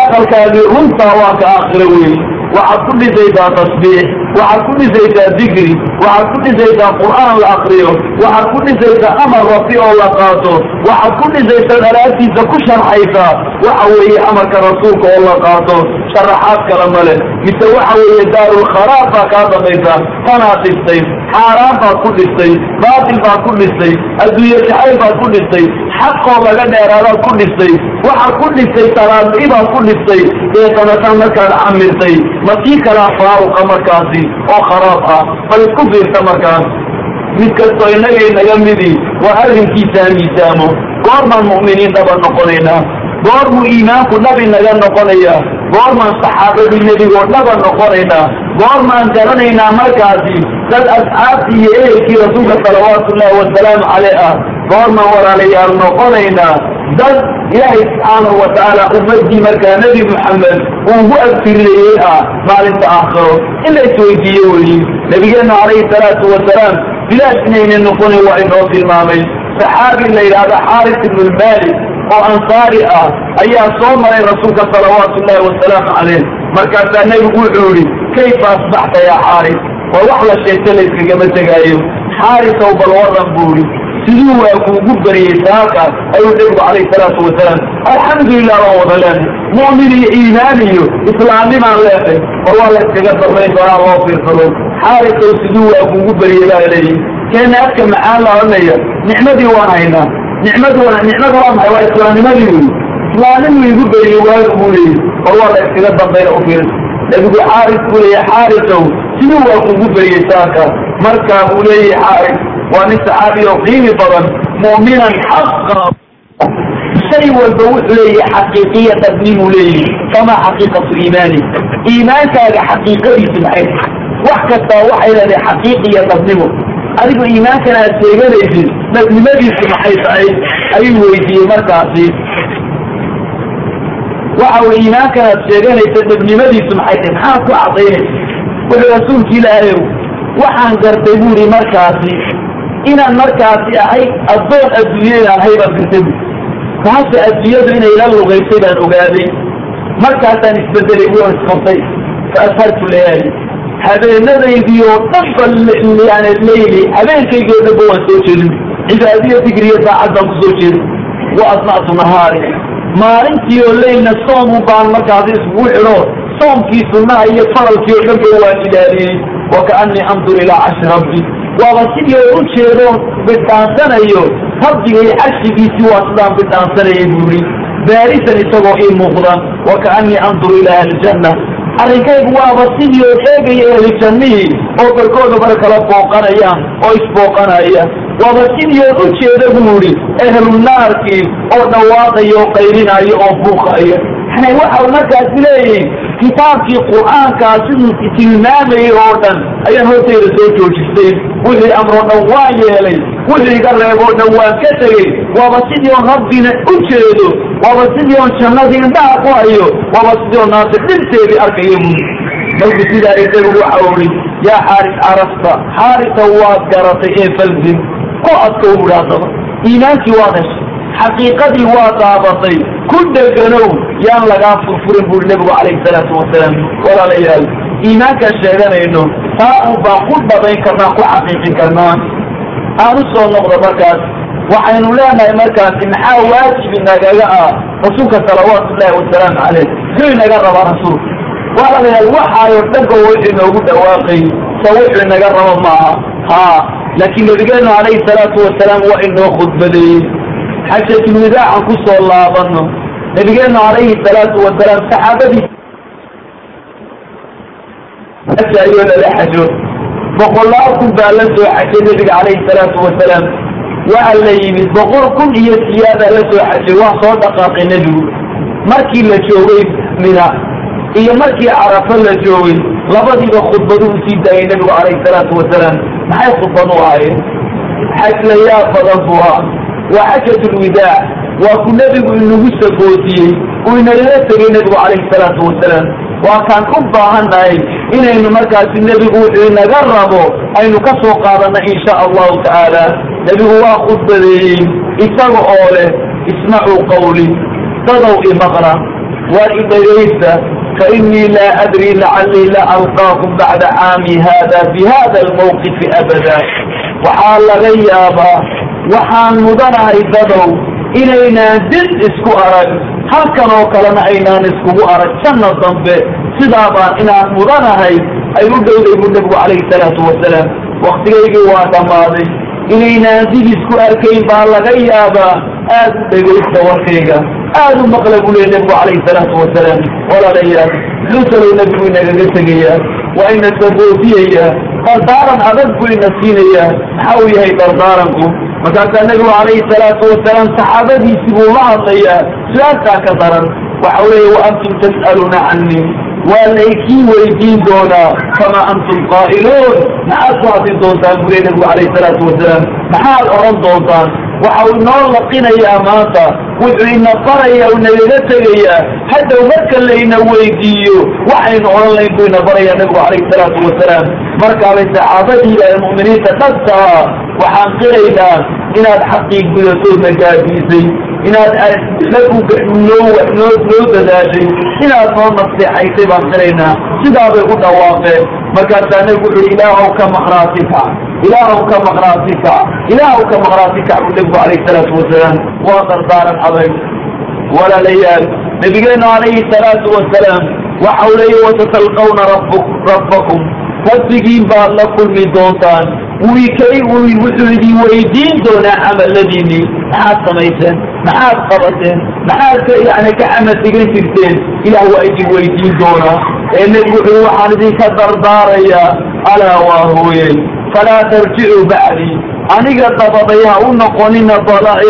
Aqalkaagii runtaa waa ka aakhiro weeye waxaad ku dhisaysaa tasbiix waxaad ku dhisaysaa dikri waxaad ku dhisaysaa qur'aan la akriyo waxaad ku dhisaysaa amar rafi oo la qaato waxaad ku dhisaysaa dhalaagtiisa ku sharxaysaa waxa weeye amarka rasuulka oo la qaato. Sharaxaad kale male mise waxa weeye daarulkharaab baa kaa dambaysa tanaad dhistay xaaraan baad ku dhistay baatil baad ku dhistay adduunye jacayl baad ku dhistay xaqoo laga dheeraadaad ku dhistay waxaad ku dhistay salaadii baad ku dhistay deeqanatan markaad camirtay masii kalaa faaruqa markaasi oo kharaab ah bal isku fiirta markaas mid kastoo innaga inaga midi waa arrinkiisaa miisaamo goormaan mu'miniin dhaba noqonaynaa. Goormuu iimaanku dhabi naga noqonaya. Goormaan saxaabadii nebigoo dhaba noqonaynaa. Goormaan garanaynaa markaasi. Dad asxaabtii iyo ehelkii rasuulka salawaatu ullahi wasalaamu caleyh ah goormaan walaalayaal noqonaynaa dad ilaahay subxaanahu wa tacaala ummadii markaa nebi moxamed uu ugu agtirinayey ah maalinta aakhiro. In la isweydiiye weyi nebigeenna calayhi salaatu wasalaam bilaash inayna noqonin waa inoo tilmaamay. Saxaabi la yidhaahda xaaris ibnu lmaalik oo ansaari ah ayaa soo maray rasuulka salawaatu ullahi wasalaamu caleyh markaasaa nebigu wuxuu yihi kayfa asbaxta yaa xaaris? Waa wax la sheegta la iskagama tegaayo. Xaarisow bal waran buu yihi siduu waa kuugu bariyey saakaas ayuu nebigu calayhi salaatu wasalaam alxamdulilah baan wada leenay mu'min iyo iimaan iyo islaamnimaan leenay war waa la iskaga darrayn doonaa loo fiirsado. Xaarisow siduu waa kuugu bariyey baa leeyihi keena adka macaan la odhanaya nicmadii waan haynaa. Nicmadu nicmadu waa maxay? Waa islaamnimadii wey islaamnimu igu beriyey waagu buu leeyihi war waa la iskaga dambayna u fiirsa nebigu xaaris buu leeyahy xaarisow siduu waa kuugu beriyey saakaas markaa buu leeyahy xaaris waa nin saxaabi oo qiimi badan mu'minan xaqa shay walba wuxuu leeyahay xaqiiqiya tadniimuu leeyihi famaa xaqiiqatu iimaani? Iimaankaaga xaqiiqadiisi maxay? Wax kastaa waxay leedahay xaqiiqiya dadnimo. Adigu iimaankan aad sheeganaysid dadnimadiisu maxay tahay? Ayuu weydiiyey markaasi. Waxa uu iimaankan aad sheeganaysa dadnimadiisu maxay tahay? Maxaad ku cadaynaysa wuxuu rasuulki ilaahayow waxaan gartay buu ihi markaasi inaan markaasi ahay addoon adduunye inaan ahay baan gartay bu taase adduunyadu inay la lugaysay baan ogaaday markaasaan isbedelay waan isqabtay fa ashartu layaali habeenadaydii oo dhan ba leyli habeenkaygii oo dhan ba waan soo jeedin. Cibaadiyo digriyo saacad baan ku soo jeedin. Wa asnactu nahaari. Maalintii oo leylna soomu baan markaasi iskugu xidho soomkii sunnaha iyo faralkii oo dhan waan ilaaliyey wa kaanii andur ilaa carshi rabbi waaba sidii oo u jeedo bidhaansanayo rabbiga iyo carshigiisii waa sidaan bidhaansanayay buuri. Baarisan isagoo ii muuqdan wa kaanii andur ilaa ahlijanna arrinkaygu waaba sidii oo eegaya ehli jannihii oo barkooda mar kala booqanayaan oo isbooqanaya. Waaba sidii oo u jeeda buu idhi ehlu naarkii oo dhawaaqaya oo qaylinaya oo buuqaya yani waxau markaasi leeyihiin kitaabkii qur'aankaa siduu tilmaamayay oo dhan ayaan hortayda soo joojistay. Wixii amroo dhan waan yeelay wixii iga reeboo dhan waan ka tegey. Waaba sidii oon rabbina u jeedo waaba sidii oon jannadii indhaha ku hayo waaba sidii oo naasir dhinteedii arkayo buu marku sidaa isagu waxa ui yaa xaaris carafta xaarisa waad garatay ee falzim ku adka u idhaadaba iimaankii waad heshay xaqiiqadii waa daabatay. Ku dheganow yaan lagaa furfurin buri nebigu calayhi salaatu wasalaam walaalayaal iimaankaan sheeganayno taa un baan ku dhabayn karnaa ku xaqiiqin karnaa. Aan u soo noqdo markaas waxaynu leenahay markaasi maxaa waajibi nagaga ah? Rasuulka salawaatu ullahi wasalaamu caleyh muxuu inaga rabaa rasuulka walaalayaal waxaayo dhanba wuxuu inoogu dhawaaqay sa wuxuu inaga rabo maaha. Haa laakiin nabigeenu calayhi salaatu wasalaam waa inoo khudbadeeyey xajatulwadaacan ku soo laabano. Nabigeenu calayhi salaatu wasalaam saxaabadiis ayoo lala xajo. Boqolaal kun baa la soo xajay nabiga calayhi salaatu wasalaam waxa la yimid boqol kun iyo siyaada la soo xajay waa soo dhaqaaqay nebigu markii la joogay mina iyo markii carafo la joogay labadiiba khudbadu u sii daayay nebigu calayhi salaatu wasalaam maxay khudbad u ahaayeen? Xaj la yaab badan buu ahaa waa xajatu lwidaa waa ku nebigu inagu sagoodiyey uu inagala tegay nebigu calayhi salaatu wasalaam waa kaan u baahannahay inaynu markaasi nebigu wuxuu inaga rabo aynu ka soo qaadanno insha allahu tacaala nebigu waa khudbadeeyey isaga oo leh ismacuu qawli dadaw imaqna waa idhagaysta fainii laa adri lacalii la alqaakum bacda caami hada bi hada almawqifi abada waxaa laga yaabaa waxaan mudanahay dadow inaynaan did isku arag. Halkan oo kalena aynaan iskugu arag. Janna dambe sidaa baan inaan mudanahay ay u dhowday bu nebigu calayhi salaatu wasalaam. Waktigaygii waa dhammaaday. Inaynaan dib isku arkayn baa laga yaabaa. Aad u dhegaysta warkayga. Aad u maqla buu leey nebigu calayhi salaatu wasalaam. Walaalayaal muxuu talow nebigu inagaga tegayaa. Waa ina sabootiyayaa dardaaran adag buu ina siinayaa. Maxaa uu yahay dardaaranku markaasaa nebigu calayhi salaatu wasalaam saxaabadiisi buu la hadlayaa su'aaltaa ka daran. Waxa weeye wa antum tas'aluuna canii? Waa laykii weydiin doonaa kama antum qaa'iluun? Maxaad ku hadli doontaan buu leey nebigu calayhi salaatu wasalaam. Maxaad odhan doontaan? Waxa uu inoo laqinayaa maanta wuxuu ina baraya u nagaga tegayaa. Haddow marka layna weydiiyo waxaynu odhan layn buu ina barayaa nebigu calayhi salaatu wasalaam markaabay saxaabadii ee mu'miniinta dhabtaa waxaan qiraynaa inaad xaqii gudatoodna gaadhiisay. Inaad noo noo dadaashay. Inaad noo naseexaysay baan qiraynaa. Sidaabay u dhawaaqeen markaasaa nebigu wuxu uhi ilaahow ka maqnaati kac ilaahow ka maqnaati kac ilaahow ka maqnaati kac buu nebigu calayhi salaatu wasalaam waa dardaaran adag walaalayaal nabigeenu calayhi salaatu wasalaam waxau leeya watatalqawna rabb rabbakum. Rabbigiin baad la kulmi doontaan. Wiikay wuxuu idin weydiin doonaa camaladiinii. Maxaad samayseen maxaad qabateen maxaad yani ka camal digan jirteen. Ilaah waa idin weydiin doonaa ee nebigu wuxuu waxaan idinka dardaarayaa alaa waa hooye falaa tarjicuu bacdii. Aniga dabaday ha u noqonina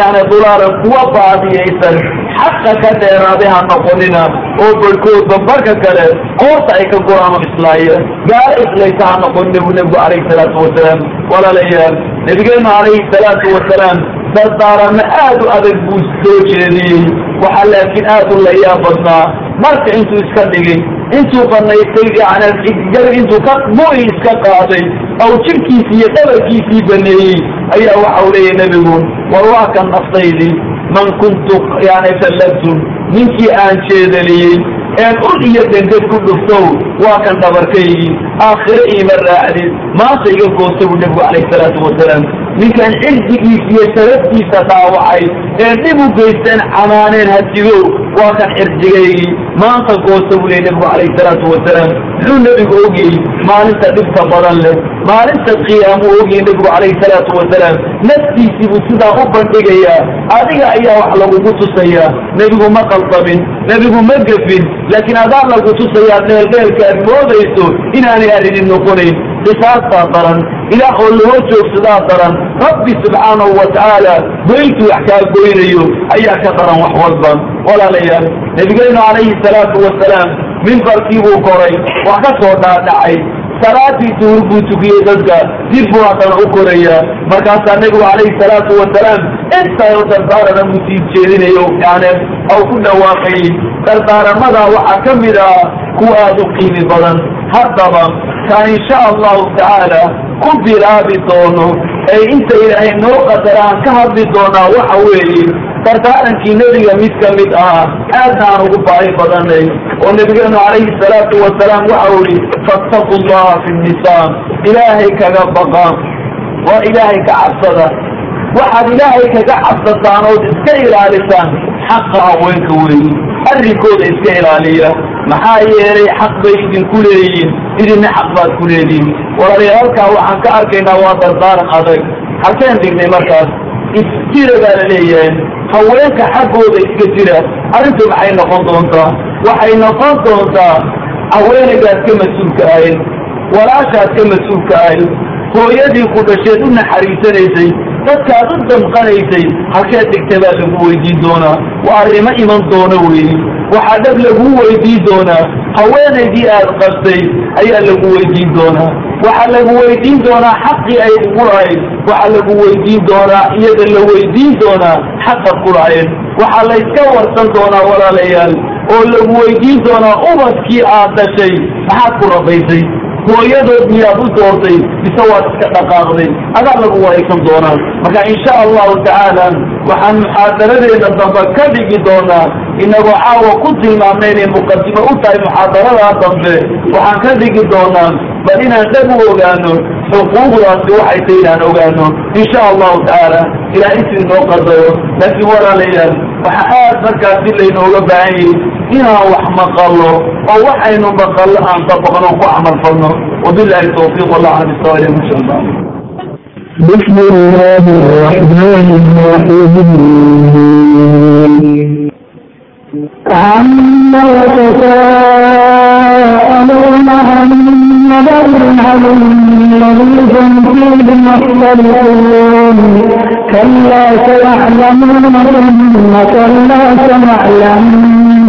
yani dulaaran kuwa baadiyaysan. Xaqa ka dheeraaday ha noqonina oo barhkoodba barka kale qoorta ay ka go'aano islaaya gaalo islaysa ha noqonina buu nebigu calayhi salaatu wasalaam walaalayaal nebigeenu calayhi salaatu wasalaam dardaaramo aad u adag buu soo jeediyey. Waxaa laakiin aad u layaa badnaa marka intuu iska dhigay intuu banaystay yani intuu ka mu'i iska qaaday aw jirkiisii iyo dhabarkiisii baneeyey ayaa waxau leeyahy nebigu war waa kan naftaydii man kuntu yani fallabtu ninkii aan jeedaliyey een ul iyo denged ku dhuftow waa kan dhabarkaygii aakhire iima raacdid maanta iga goosta buu nebigu calayhi salaatu wasalaam ninkan cirdigiisa iyo sharaftiisa dhaawacay ee dhib u geysteen camaaneen hadigow waa kan cirdigaygii maanta goosta buu leey nebigu calayhi salaatu wasalaam. Muxuu nebigu ogyey maalinta dhibka badan leh maalinta qiyaamuu ogyey nebigu calayhi salaatu wasalaam. Naftiisii buu sidaa u bandhigayaa adiga ayaa wax lagugu tusayaa. Nebigu ma qaldamin nebigu ma gefin laakiin adaa lagu tusayaa dheeldheelka aad moodayso inaanay arinin noqonayn. Qisaastaa daran ilaah oo loo joogsadaa daran. Rabbi subxaanahu wa tacaala goyntuu wax kaa goynayo ayaa ka daran wax walba. Walaalayaal nebigeenu calayhi salaatu wasalaam mimbarkii buu koray wax ka soo dhaadhacay salaadii duhur buu tukiyey dadka. Dib buu haddana u korayaa. Markaasaa nebigu calayhi salaatu wasalaam intayo dardaarana buu jeedinayo. Yani aw ku dhawaaqayey dardaaramadaa waxaa ka mid ah kuwa aad u qiimi badan. Haddaba kaan insha allahu tacaala ku bilaabi doono ee inta ilaahay noo qadaraan ka hadli doonaa waxa weeye dardaarankii nebiga mid ka mid ah aadna aan ugu baahi badanay oo nebigeenu calayhi salaatu wasalaam waxau ihi fattaqu llaha fi nnisaa ilaahay kaga baqa waa ilaahay ka cabsada. Waxaad ilaahay kaga cabsataan ood iska ilaalisaan xaqa haweenka weeyi arrinkooda iska ilaaliya maxaa yeelay xaq bay idinku leeyihiin idinna xaq baad ku leedihin walaalayaal halkaa waxaan ka arkaynaa waa dardaaran adag. Halkeen dhignay markaas isjira baa la leeyahay. Haweenka xaggooda iska jira arrintu maxay noqon doontaa? Waxay noqon doontaa haweenaydaad ka mas'uulka ahayd walaashaad ka mas'uulka ahayd hooyadii ku dhasheed u naxariisanaysay dadkaad u damqanaysay halkeed dhigta baa lagu weydiin doonaa. Waa arrimo iman doona weeyi waxaa dhab laguu weydiin doonaa. Haweenaydii aad qabtay ayaa lagu weydiin doonaa. Waxaa lagu weydiin doonaa xaqii ay ugu lahayd. Waxaa lagu weydiin doonaa iyada la weydiin doonaa xaqad ku lahayd. Waxaa layska warsan doonaa walaalayaal. Oo lagu weydiin doonaa ubadkii aad dhashay. Maxaad ku rabaysay? Hooyadood miyaad u doortay? Mise waad iska dhaqaaqday? Adaa lagu waraysan doonaa. Marka insha allahu tacaala waxaan muxaadaradeena dambe ka dhigi doonaa inagoo caawa ku tilmaamna inay muqadimo u tahay muxaadaradaa dambe waxaan ka dhigi doonaa bal inaan dhab u ogaano xuquuqdaasi waxay tahay inaan ogaano insha allahu tacaala ilahay sidii noo qadaro laakiin walaalayaal waxa aad markaasi laynooga baahan yahay inaan wax maqalo oo waxaynu maqallo aan dabaqno ku camal falno wabilahi tawfiiq wallahu ala bisawali insha allah بسم الله الرحمن الرحيم عما يتساءلون عن نبأ الذي هم فيه مختلفون كلا سيعلمون ثم كلا سيعلمون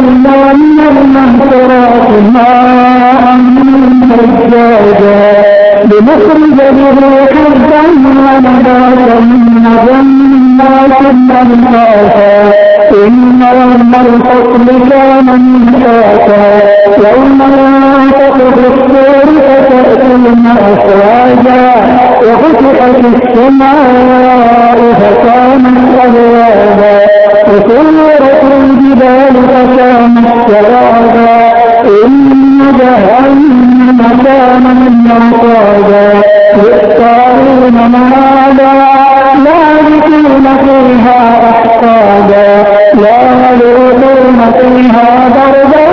وتولى من إن يوم الفصل كان ميقاتا يوم ينفخ في الصور فتأتون وفتحت السماء فكانت أبوابا وسيرت ذلك كانت سرابا إن جهنم كانت مرصادا يختارون مرادا لابثين فيها أحقابا لا يذوقون فيها بردا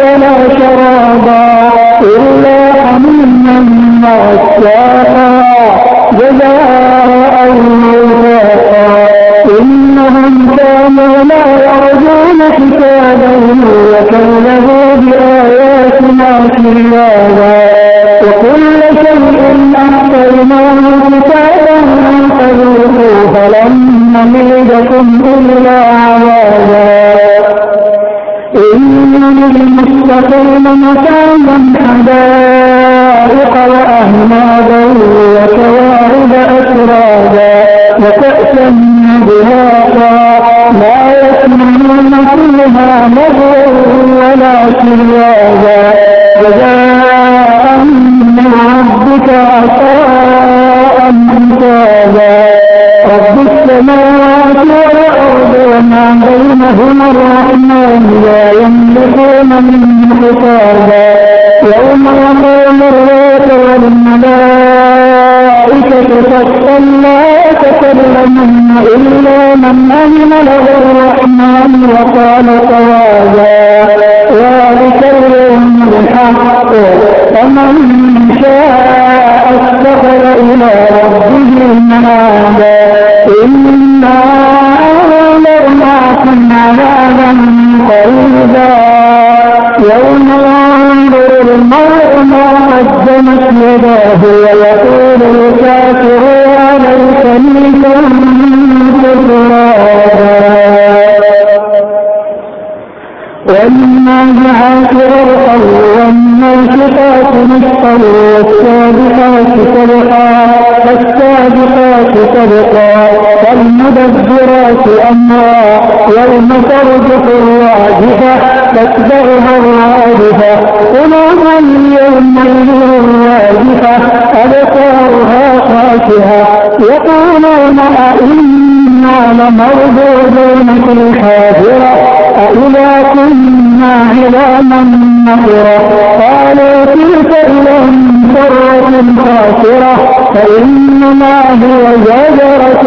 ولا شرابا إلا حميما وغساقا للمتقين حسابا يوم يقوم الروح والملائكة صفا لا يتكلمون إلا من أمن له الرحمن وقال صوابا ذلك اليوم الحق فمن شاء اتخذ إلى ربه منابا هداه ويقول الكافر عليك منكم كفرابا وإنا جعلت عرقه فالموشقات نشقا والسابقات سبقا فالسابقات سبقا فالمدبرات أمرا يوم ترجف الراجفة تتبعها الرادفة قلوب يومئذ راجفة أبصارها خاشعة يقولون أئنا لمردودون في الحافرة أإذا كنا عظاما نفرا قالوا تلك إذا كرة خاسرة فإنما هو زجرة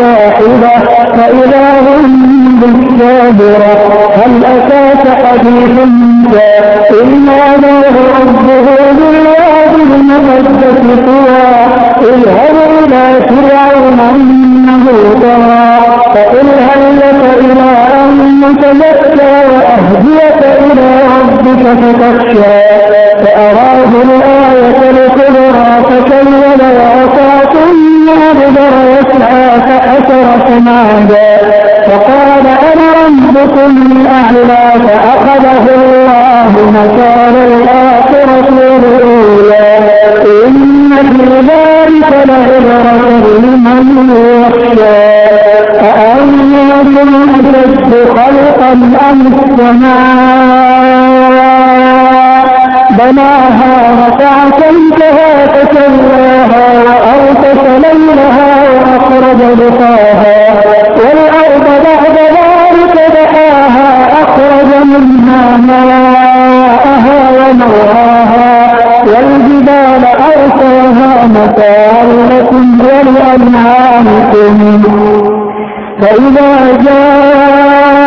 واحدة فإذا هم بالصابرة هل أتاك حديث موسى إذ ناداه ربه بالواد المقدس طوى اذهب إلى فرعون إنه طغى فإن هل لك إلى أن تزكى وأهديك الجنة فأراه الآية الكبرى فكلم وعصى ثم أدبر يسعى فحسر فنادى فقال أنا ربكم الأعلى فأخذه الله مكان الآخرة الأولى إن في ذلك لعبرة لمن يخشى أأنتم أشد خلقا أم السماء فجمعها فعتيتها فسواها وأغطش ليلها وأخرج لقاها والأرض بعد ذلك دحاها أخرج منها ماءها ومرعاها والجبال أرساها متاعا لكم ولأنعامكم فإذا جاء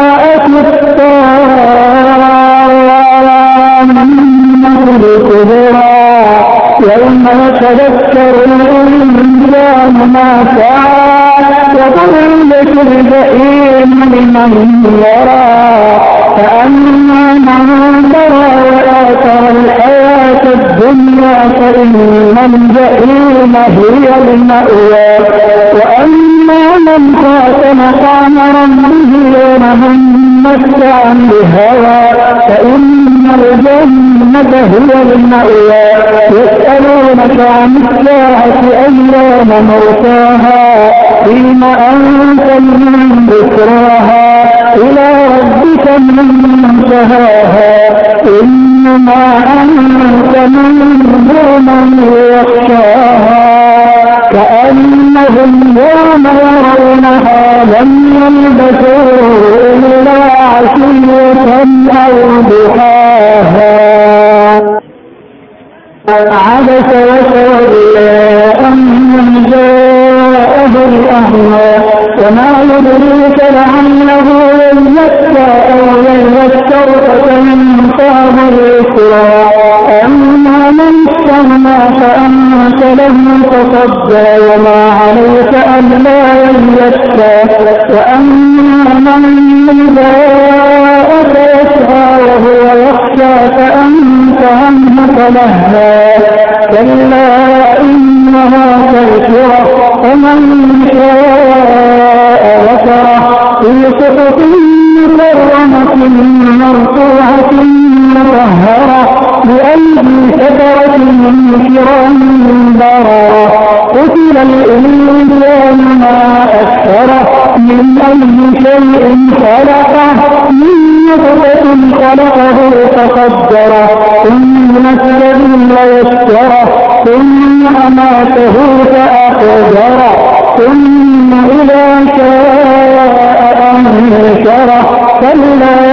يوم يتذكر الإنسان ما سعى وضلت الجحيم لمن يرى فأما من ترى وآثر الحياة الدنيا فإن الجحيم هي المأوى وأما من خاف مقام ربه ونهى تمت عن فإن الجنة هي المأوى يسألونك عن الساعة أيام مرساها فيم أنت من ذكراها إلى ربك منتهاها إنما أنت منذر من يخشاها كأنهم يوم يرونها لم يلبثوا إلا عشية أو ضحاها عبس وتولى أن جاءه الأهوى وما يدريك لعله يزكى أو يذكر فتنفعه الذكرى ومن أهما فأنت له تصدى وما عليك ألا يزكى وأما من باءك يسعى وهو يخشى فأنت عنه تلهى كلا إنها تذكرة فمن شاء ذكره في صحف مكرمة مرفوعة مطهرة بأيدي خيرا برا قتل الإنسان ما أكثره من أي شيء خلقه من نطفة خلقه فقدره ثم السبيل يسره ثم أماته فأقدره ثم إذا شاء أنشره كلا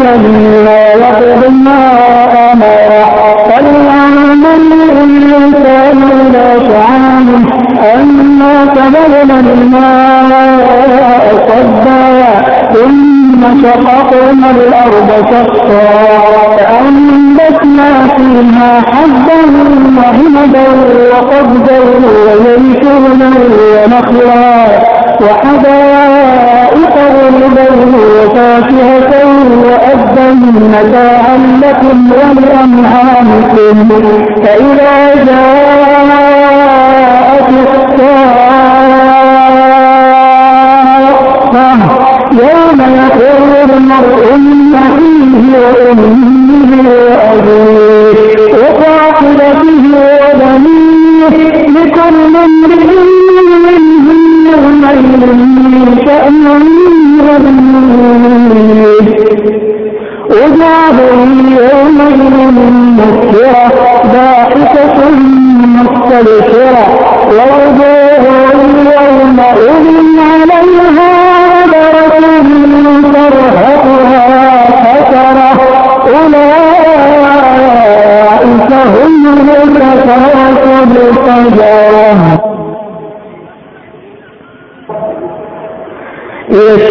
السماء صبا ثم شققنا الأرض شقا فأنبتنا فيها حبا وهمدا وقبدا وزيتونا ونخلا وحدائق غربا وفاكهة وأبا متاعا لكم ولأنعامكم فإذا جاء المرء أخيه وأمه وأبيه وصاحبته وبنيه لكل امرئ منهم يومئذ شأن يغنيه وجعل يومئذ مكرة ضاحكة مستبشرة ووجوه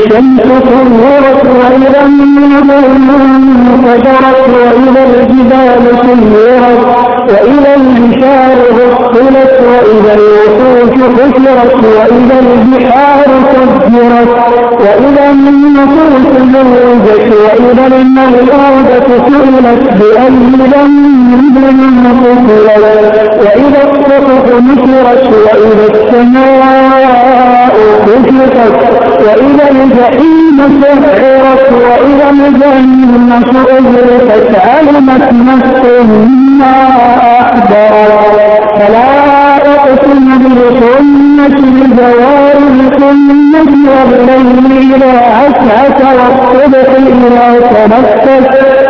الشمس كورت وإذا النجوم انفجرت وإذا الجبال سيرت وإذا البشار غسلت وإذا الوحوش حشرت وإذا البحار سجرت وإذا النفوس زوجت وإذا الموءودة سئلت بأي ذنب قتلت وإذا الصحف نشرت وإذا السماء فتحت وإذا الجحيم سحرت وإذا الجنة أزلفت علمت نفس ما أحضرت فلا أقسم بالخنة الجوار الخنة والليل إذا عسعس والصبح إذا تنفس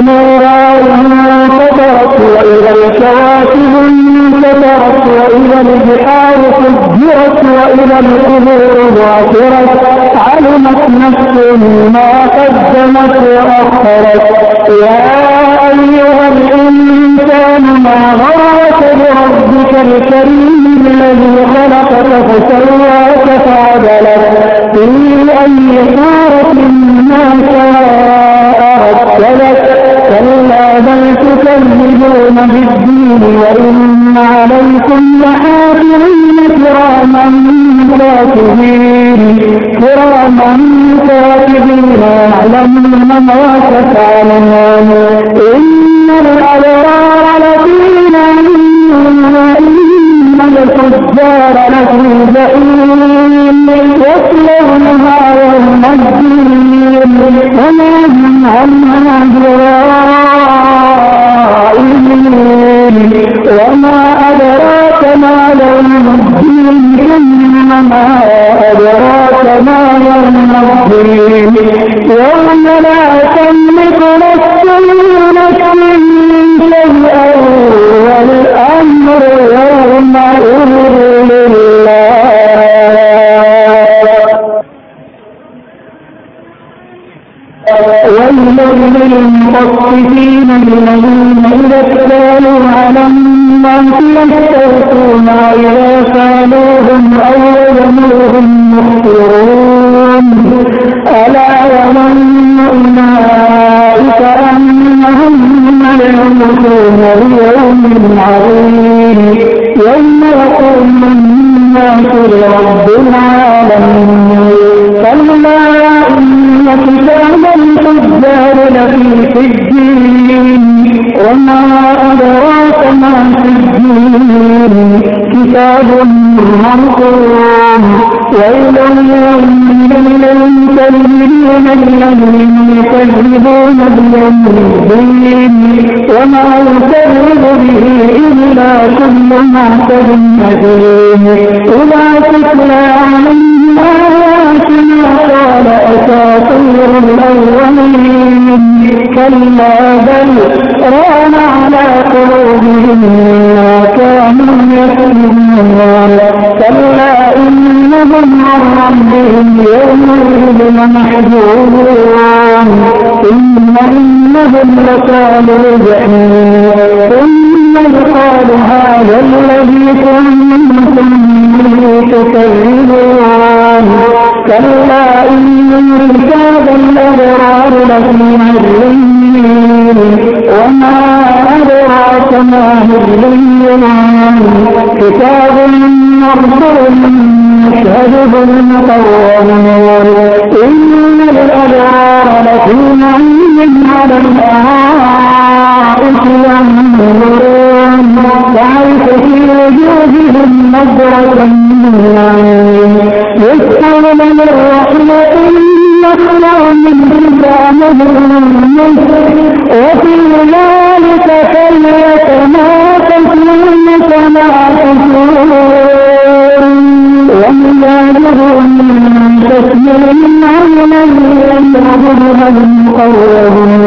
نورا انفطرت وإذا الكواكب انفطرت وإذا البحار سجرت وإذا القبور بعثرت علمت نفس ما قدمت وأخرت يا أيها الإنسان ما غرك بربك الكريم الذي خلقك فسواك فعدلك في أي صورة ما شاء رتبك يفسدون في وإن عليكم لحافظين كراما كاتبين كراما كاتبين يعلمون ما تفعلون إن الأبرار لفي نعيم الفجار لفي زعيم يصلونها يوم الدين للمطففين الذين إذا اكتالوا على الناس يستوفون وإذا كالوهم أو وزنوهم مخسرون ألا ومن أولئك أنهم ملعوبون ليوم عظيم يوم يقوم الناس لرب العالمين وكتاب الفجار لفي سجين وما أدراك ما سجين كتاب مرقوم ويل للمكذبين الذين يكذبون بيوم الدين وما يكذب به إلا كل معتد أثيم أولئك لا عليهم كما قال أساطير الأولين كلا بل ران على قلوبهم ما كانوا يكسبون كلا إنهم عن ربهم يومئذ لمحجوبون إن إنهم لكانوا جحيم ثم يقال هذا الذي كنتم به تكذبون كلا إن كتاب الأبرار لفي عليين وما أدراك ما هليان كتاب مرسل مشهده المقربون إن الأبرار لفي نعيم على الآرائك ينظرون تعرف في وجوههم نظرة النعيم يسألون الرحمة نخلع من رضامهم وفي ذلك فليتنافس المتنافسون ومزاجهم تسليما على الذين يعبدون المقربون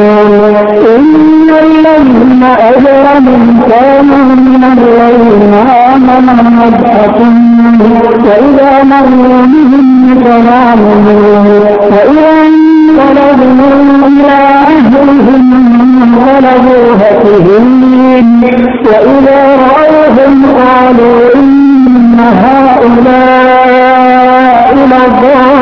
إن الذين أجرموا كانوا من الذين آمنوا يضحكون وإذا مروا بهم يتنامون وإذا انقلبوا إلى أهلهم انقلبوا هكذين وإذا رأوهم قالوا إن هؤلاء لضالون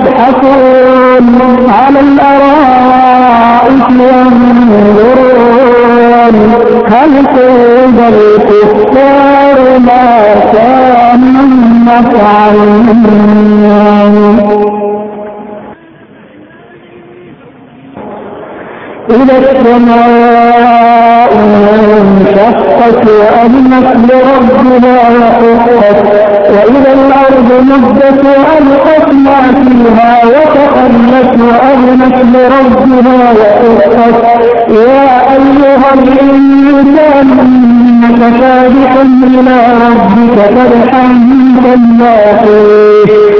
يضحكون على الأرائك ينظرون هل قيد الكفار ما كانوا يفعلون إلى السماء انشقت وأذنت لربها وحقت وإلى الأرض مدت وألقت ما فيها وتخلت وأذنت لربها وحقت يا أيها الإنسان إنك كادح إلى ربك فرحا كما فيه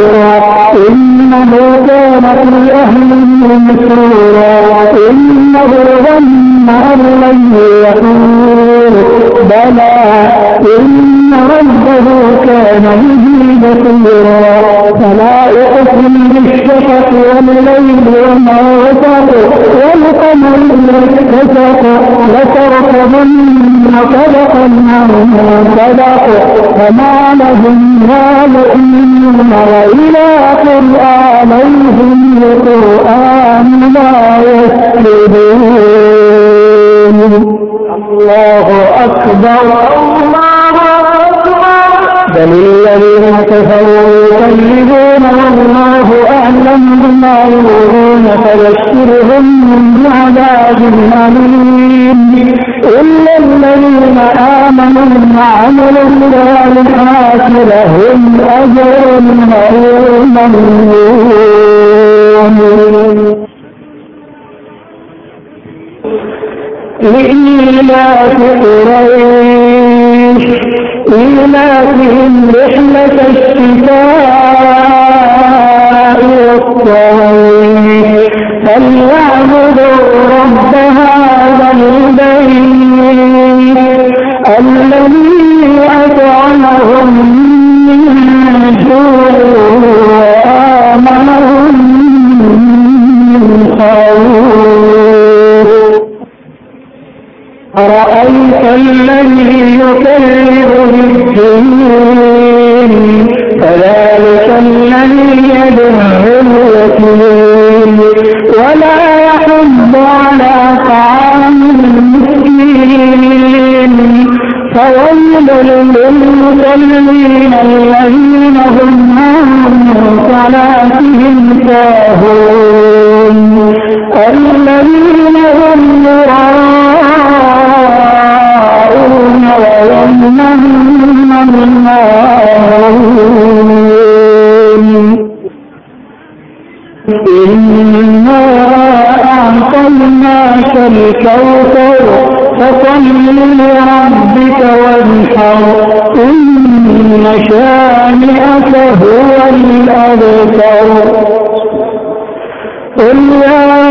والقمر أهله مسرورا إنه ظن أن لن يحور بلى إن ربه كان به بصيرا فلا أقسم بالشفق والليل وما وسق والقمر إذا اتسق لتركبن طبقا عن طبق فما لهم لا يؤمنون وإلى قرآنهم القرآن لا يسجدون الله أكبر الله أكبر بل الذين كفروا يكذبون والله أعلم بما يرون فبشرهم بعذاب أليم إلا الذين آمنوا وعملوا الصالحات لهم أجر غير ممنون لإيلاف قريش إيلافهم رحلة الشتاء والصيف فليعبدوا رب هذا البيت الذي أطعمهم أرأيت الذي يكذب بالدين فذلك الذي يدعو اليتيم ولا يحض على طعام المسكين فويل للمسلمين الذين هم عن صلاتهم ساهون الذين هم يراءون يمنعون المعون إنا أعطيناك الكوثر فصل لربك وانحر إن شانئك هو الأبتر قل يا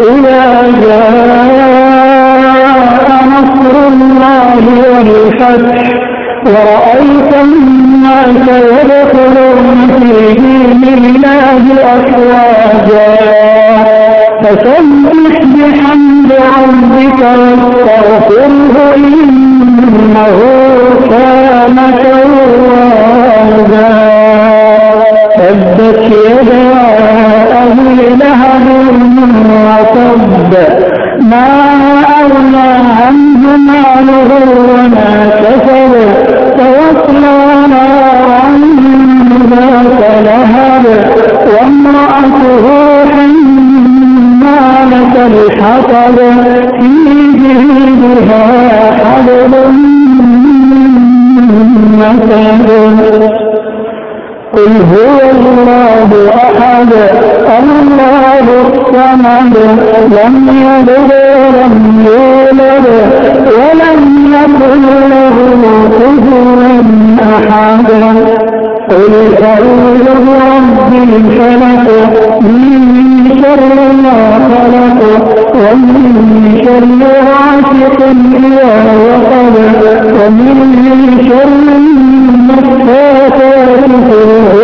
إذا جاء نصر الله والفتح ورأيت الناس يدخلون في دين الله أفواجا فسبح بحمد ربك واستغفره إن لم ولم يلد ولم يولد ولم يكن له كفوا أحد قل أعوذ برب الفلق من شر ما خلق ومن شر غاسق إذا وقب ومن شر النفاثات في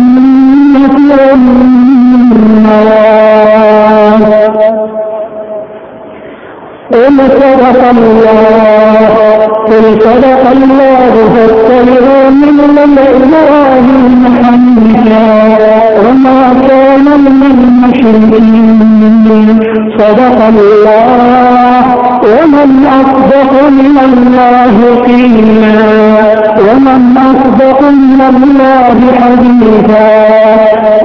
قل صدق الله فاتبعوا ملة إبراهيم حنيفا وما كان من المشركين صدق الله ومن أصدق من الله قيلا ومن الله حديثا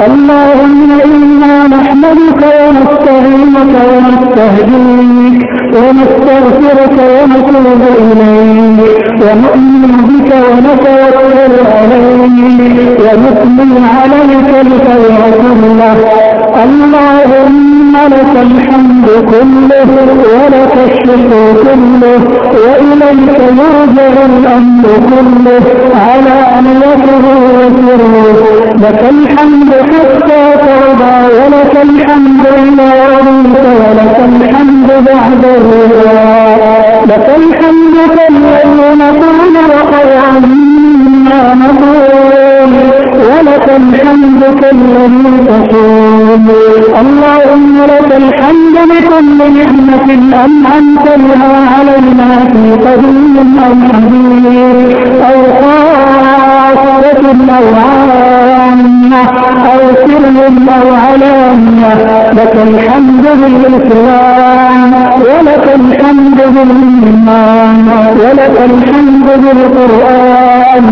اللهم إنا نحمدك ونستعينك ونستهديك ونستغفرك ونتوب إليك ونؤمن بك ونتوكل عليك ونثني عليك الخير كله اللهم لك الحمد كله ولك الشكر كله وإليك يرجع الأمر كله على أنيته وسره لك الحمد حتى ترضى ولك الحمد إلى رضيت ولك الحمد بعد الرضا لك الحمد كالذي نطعن وقيعا لك الحمد كالذي تقول اللهم لك الحمد لكل نعمة أنعمت بها علينا في قديم أو حديث أو خاصة أو عامة أو سر أو علانية لك الحمد بالإسلام ولك الحمد بالإيمان ولك الحمد بالقرآن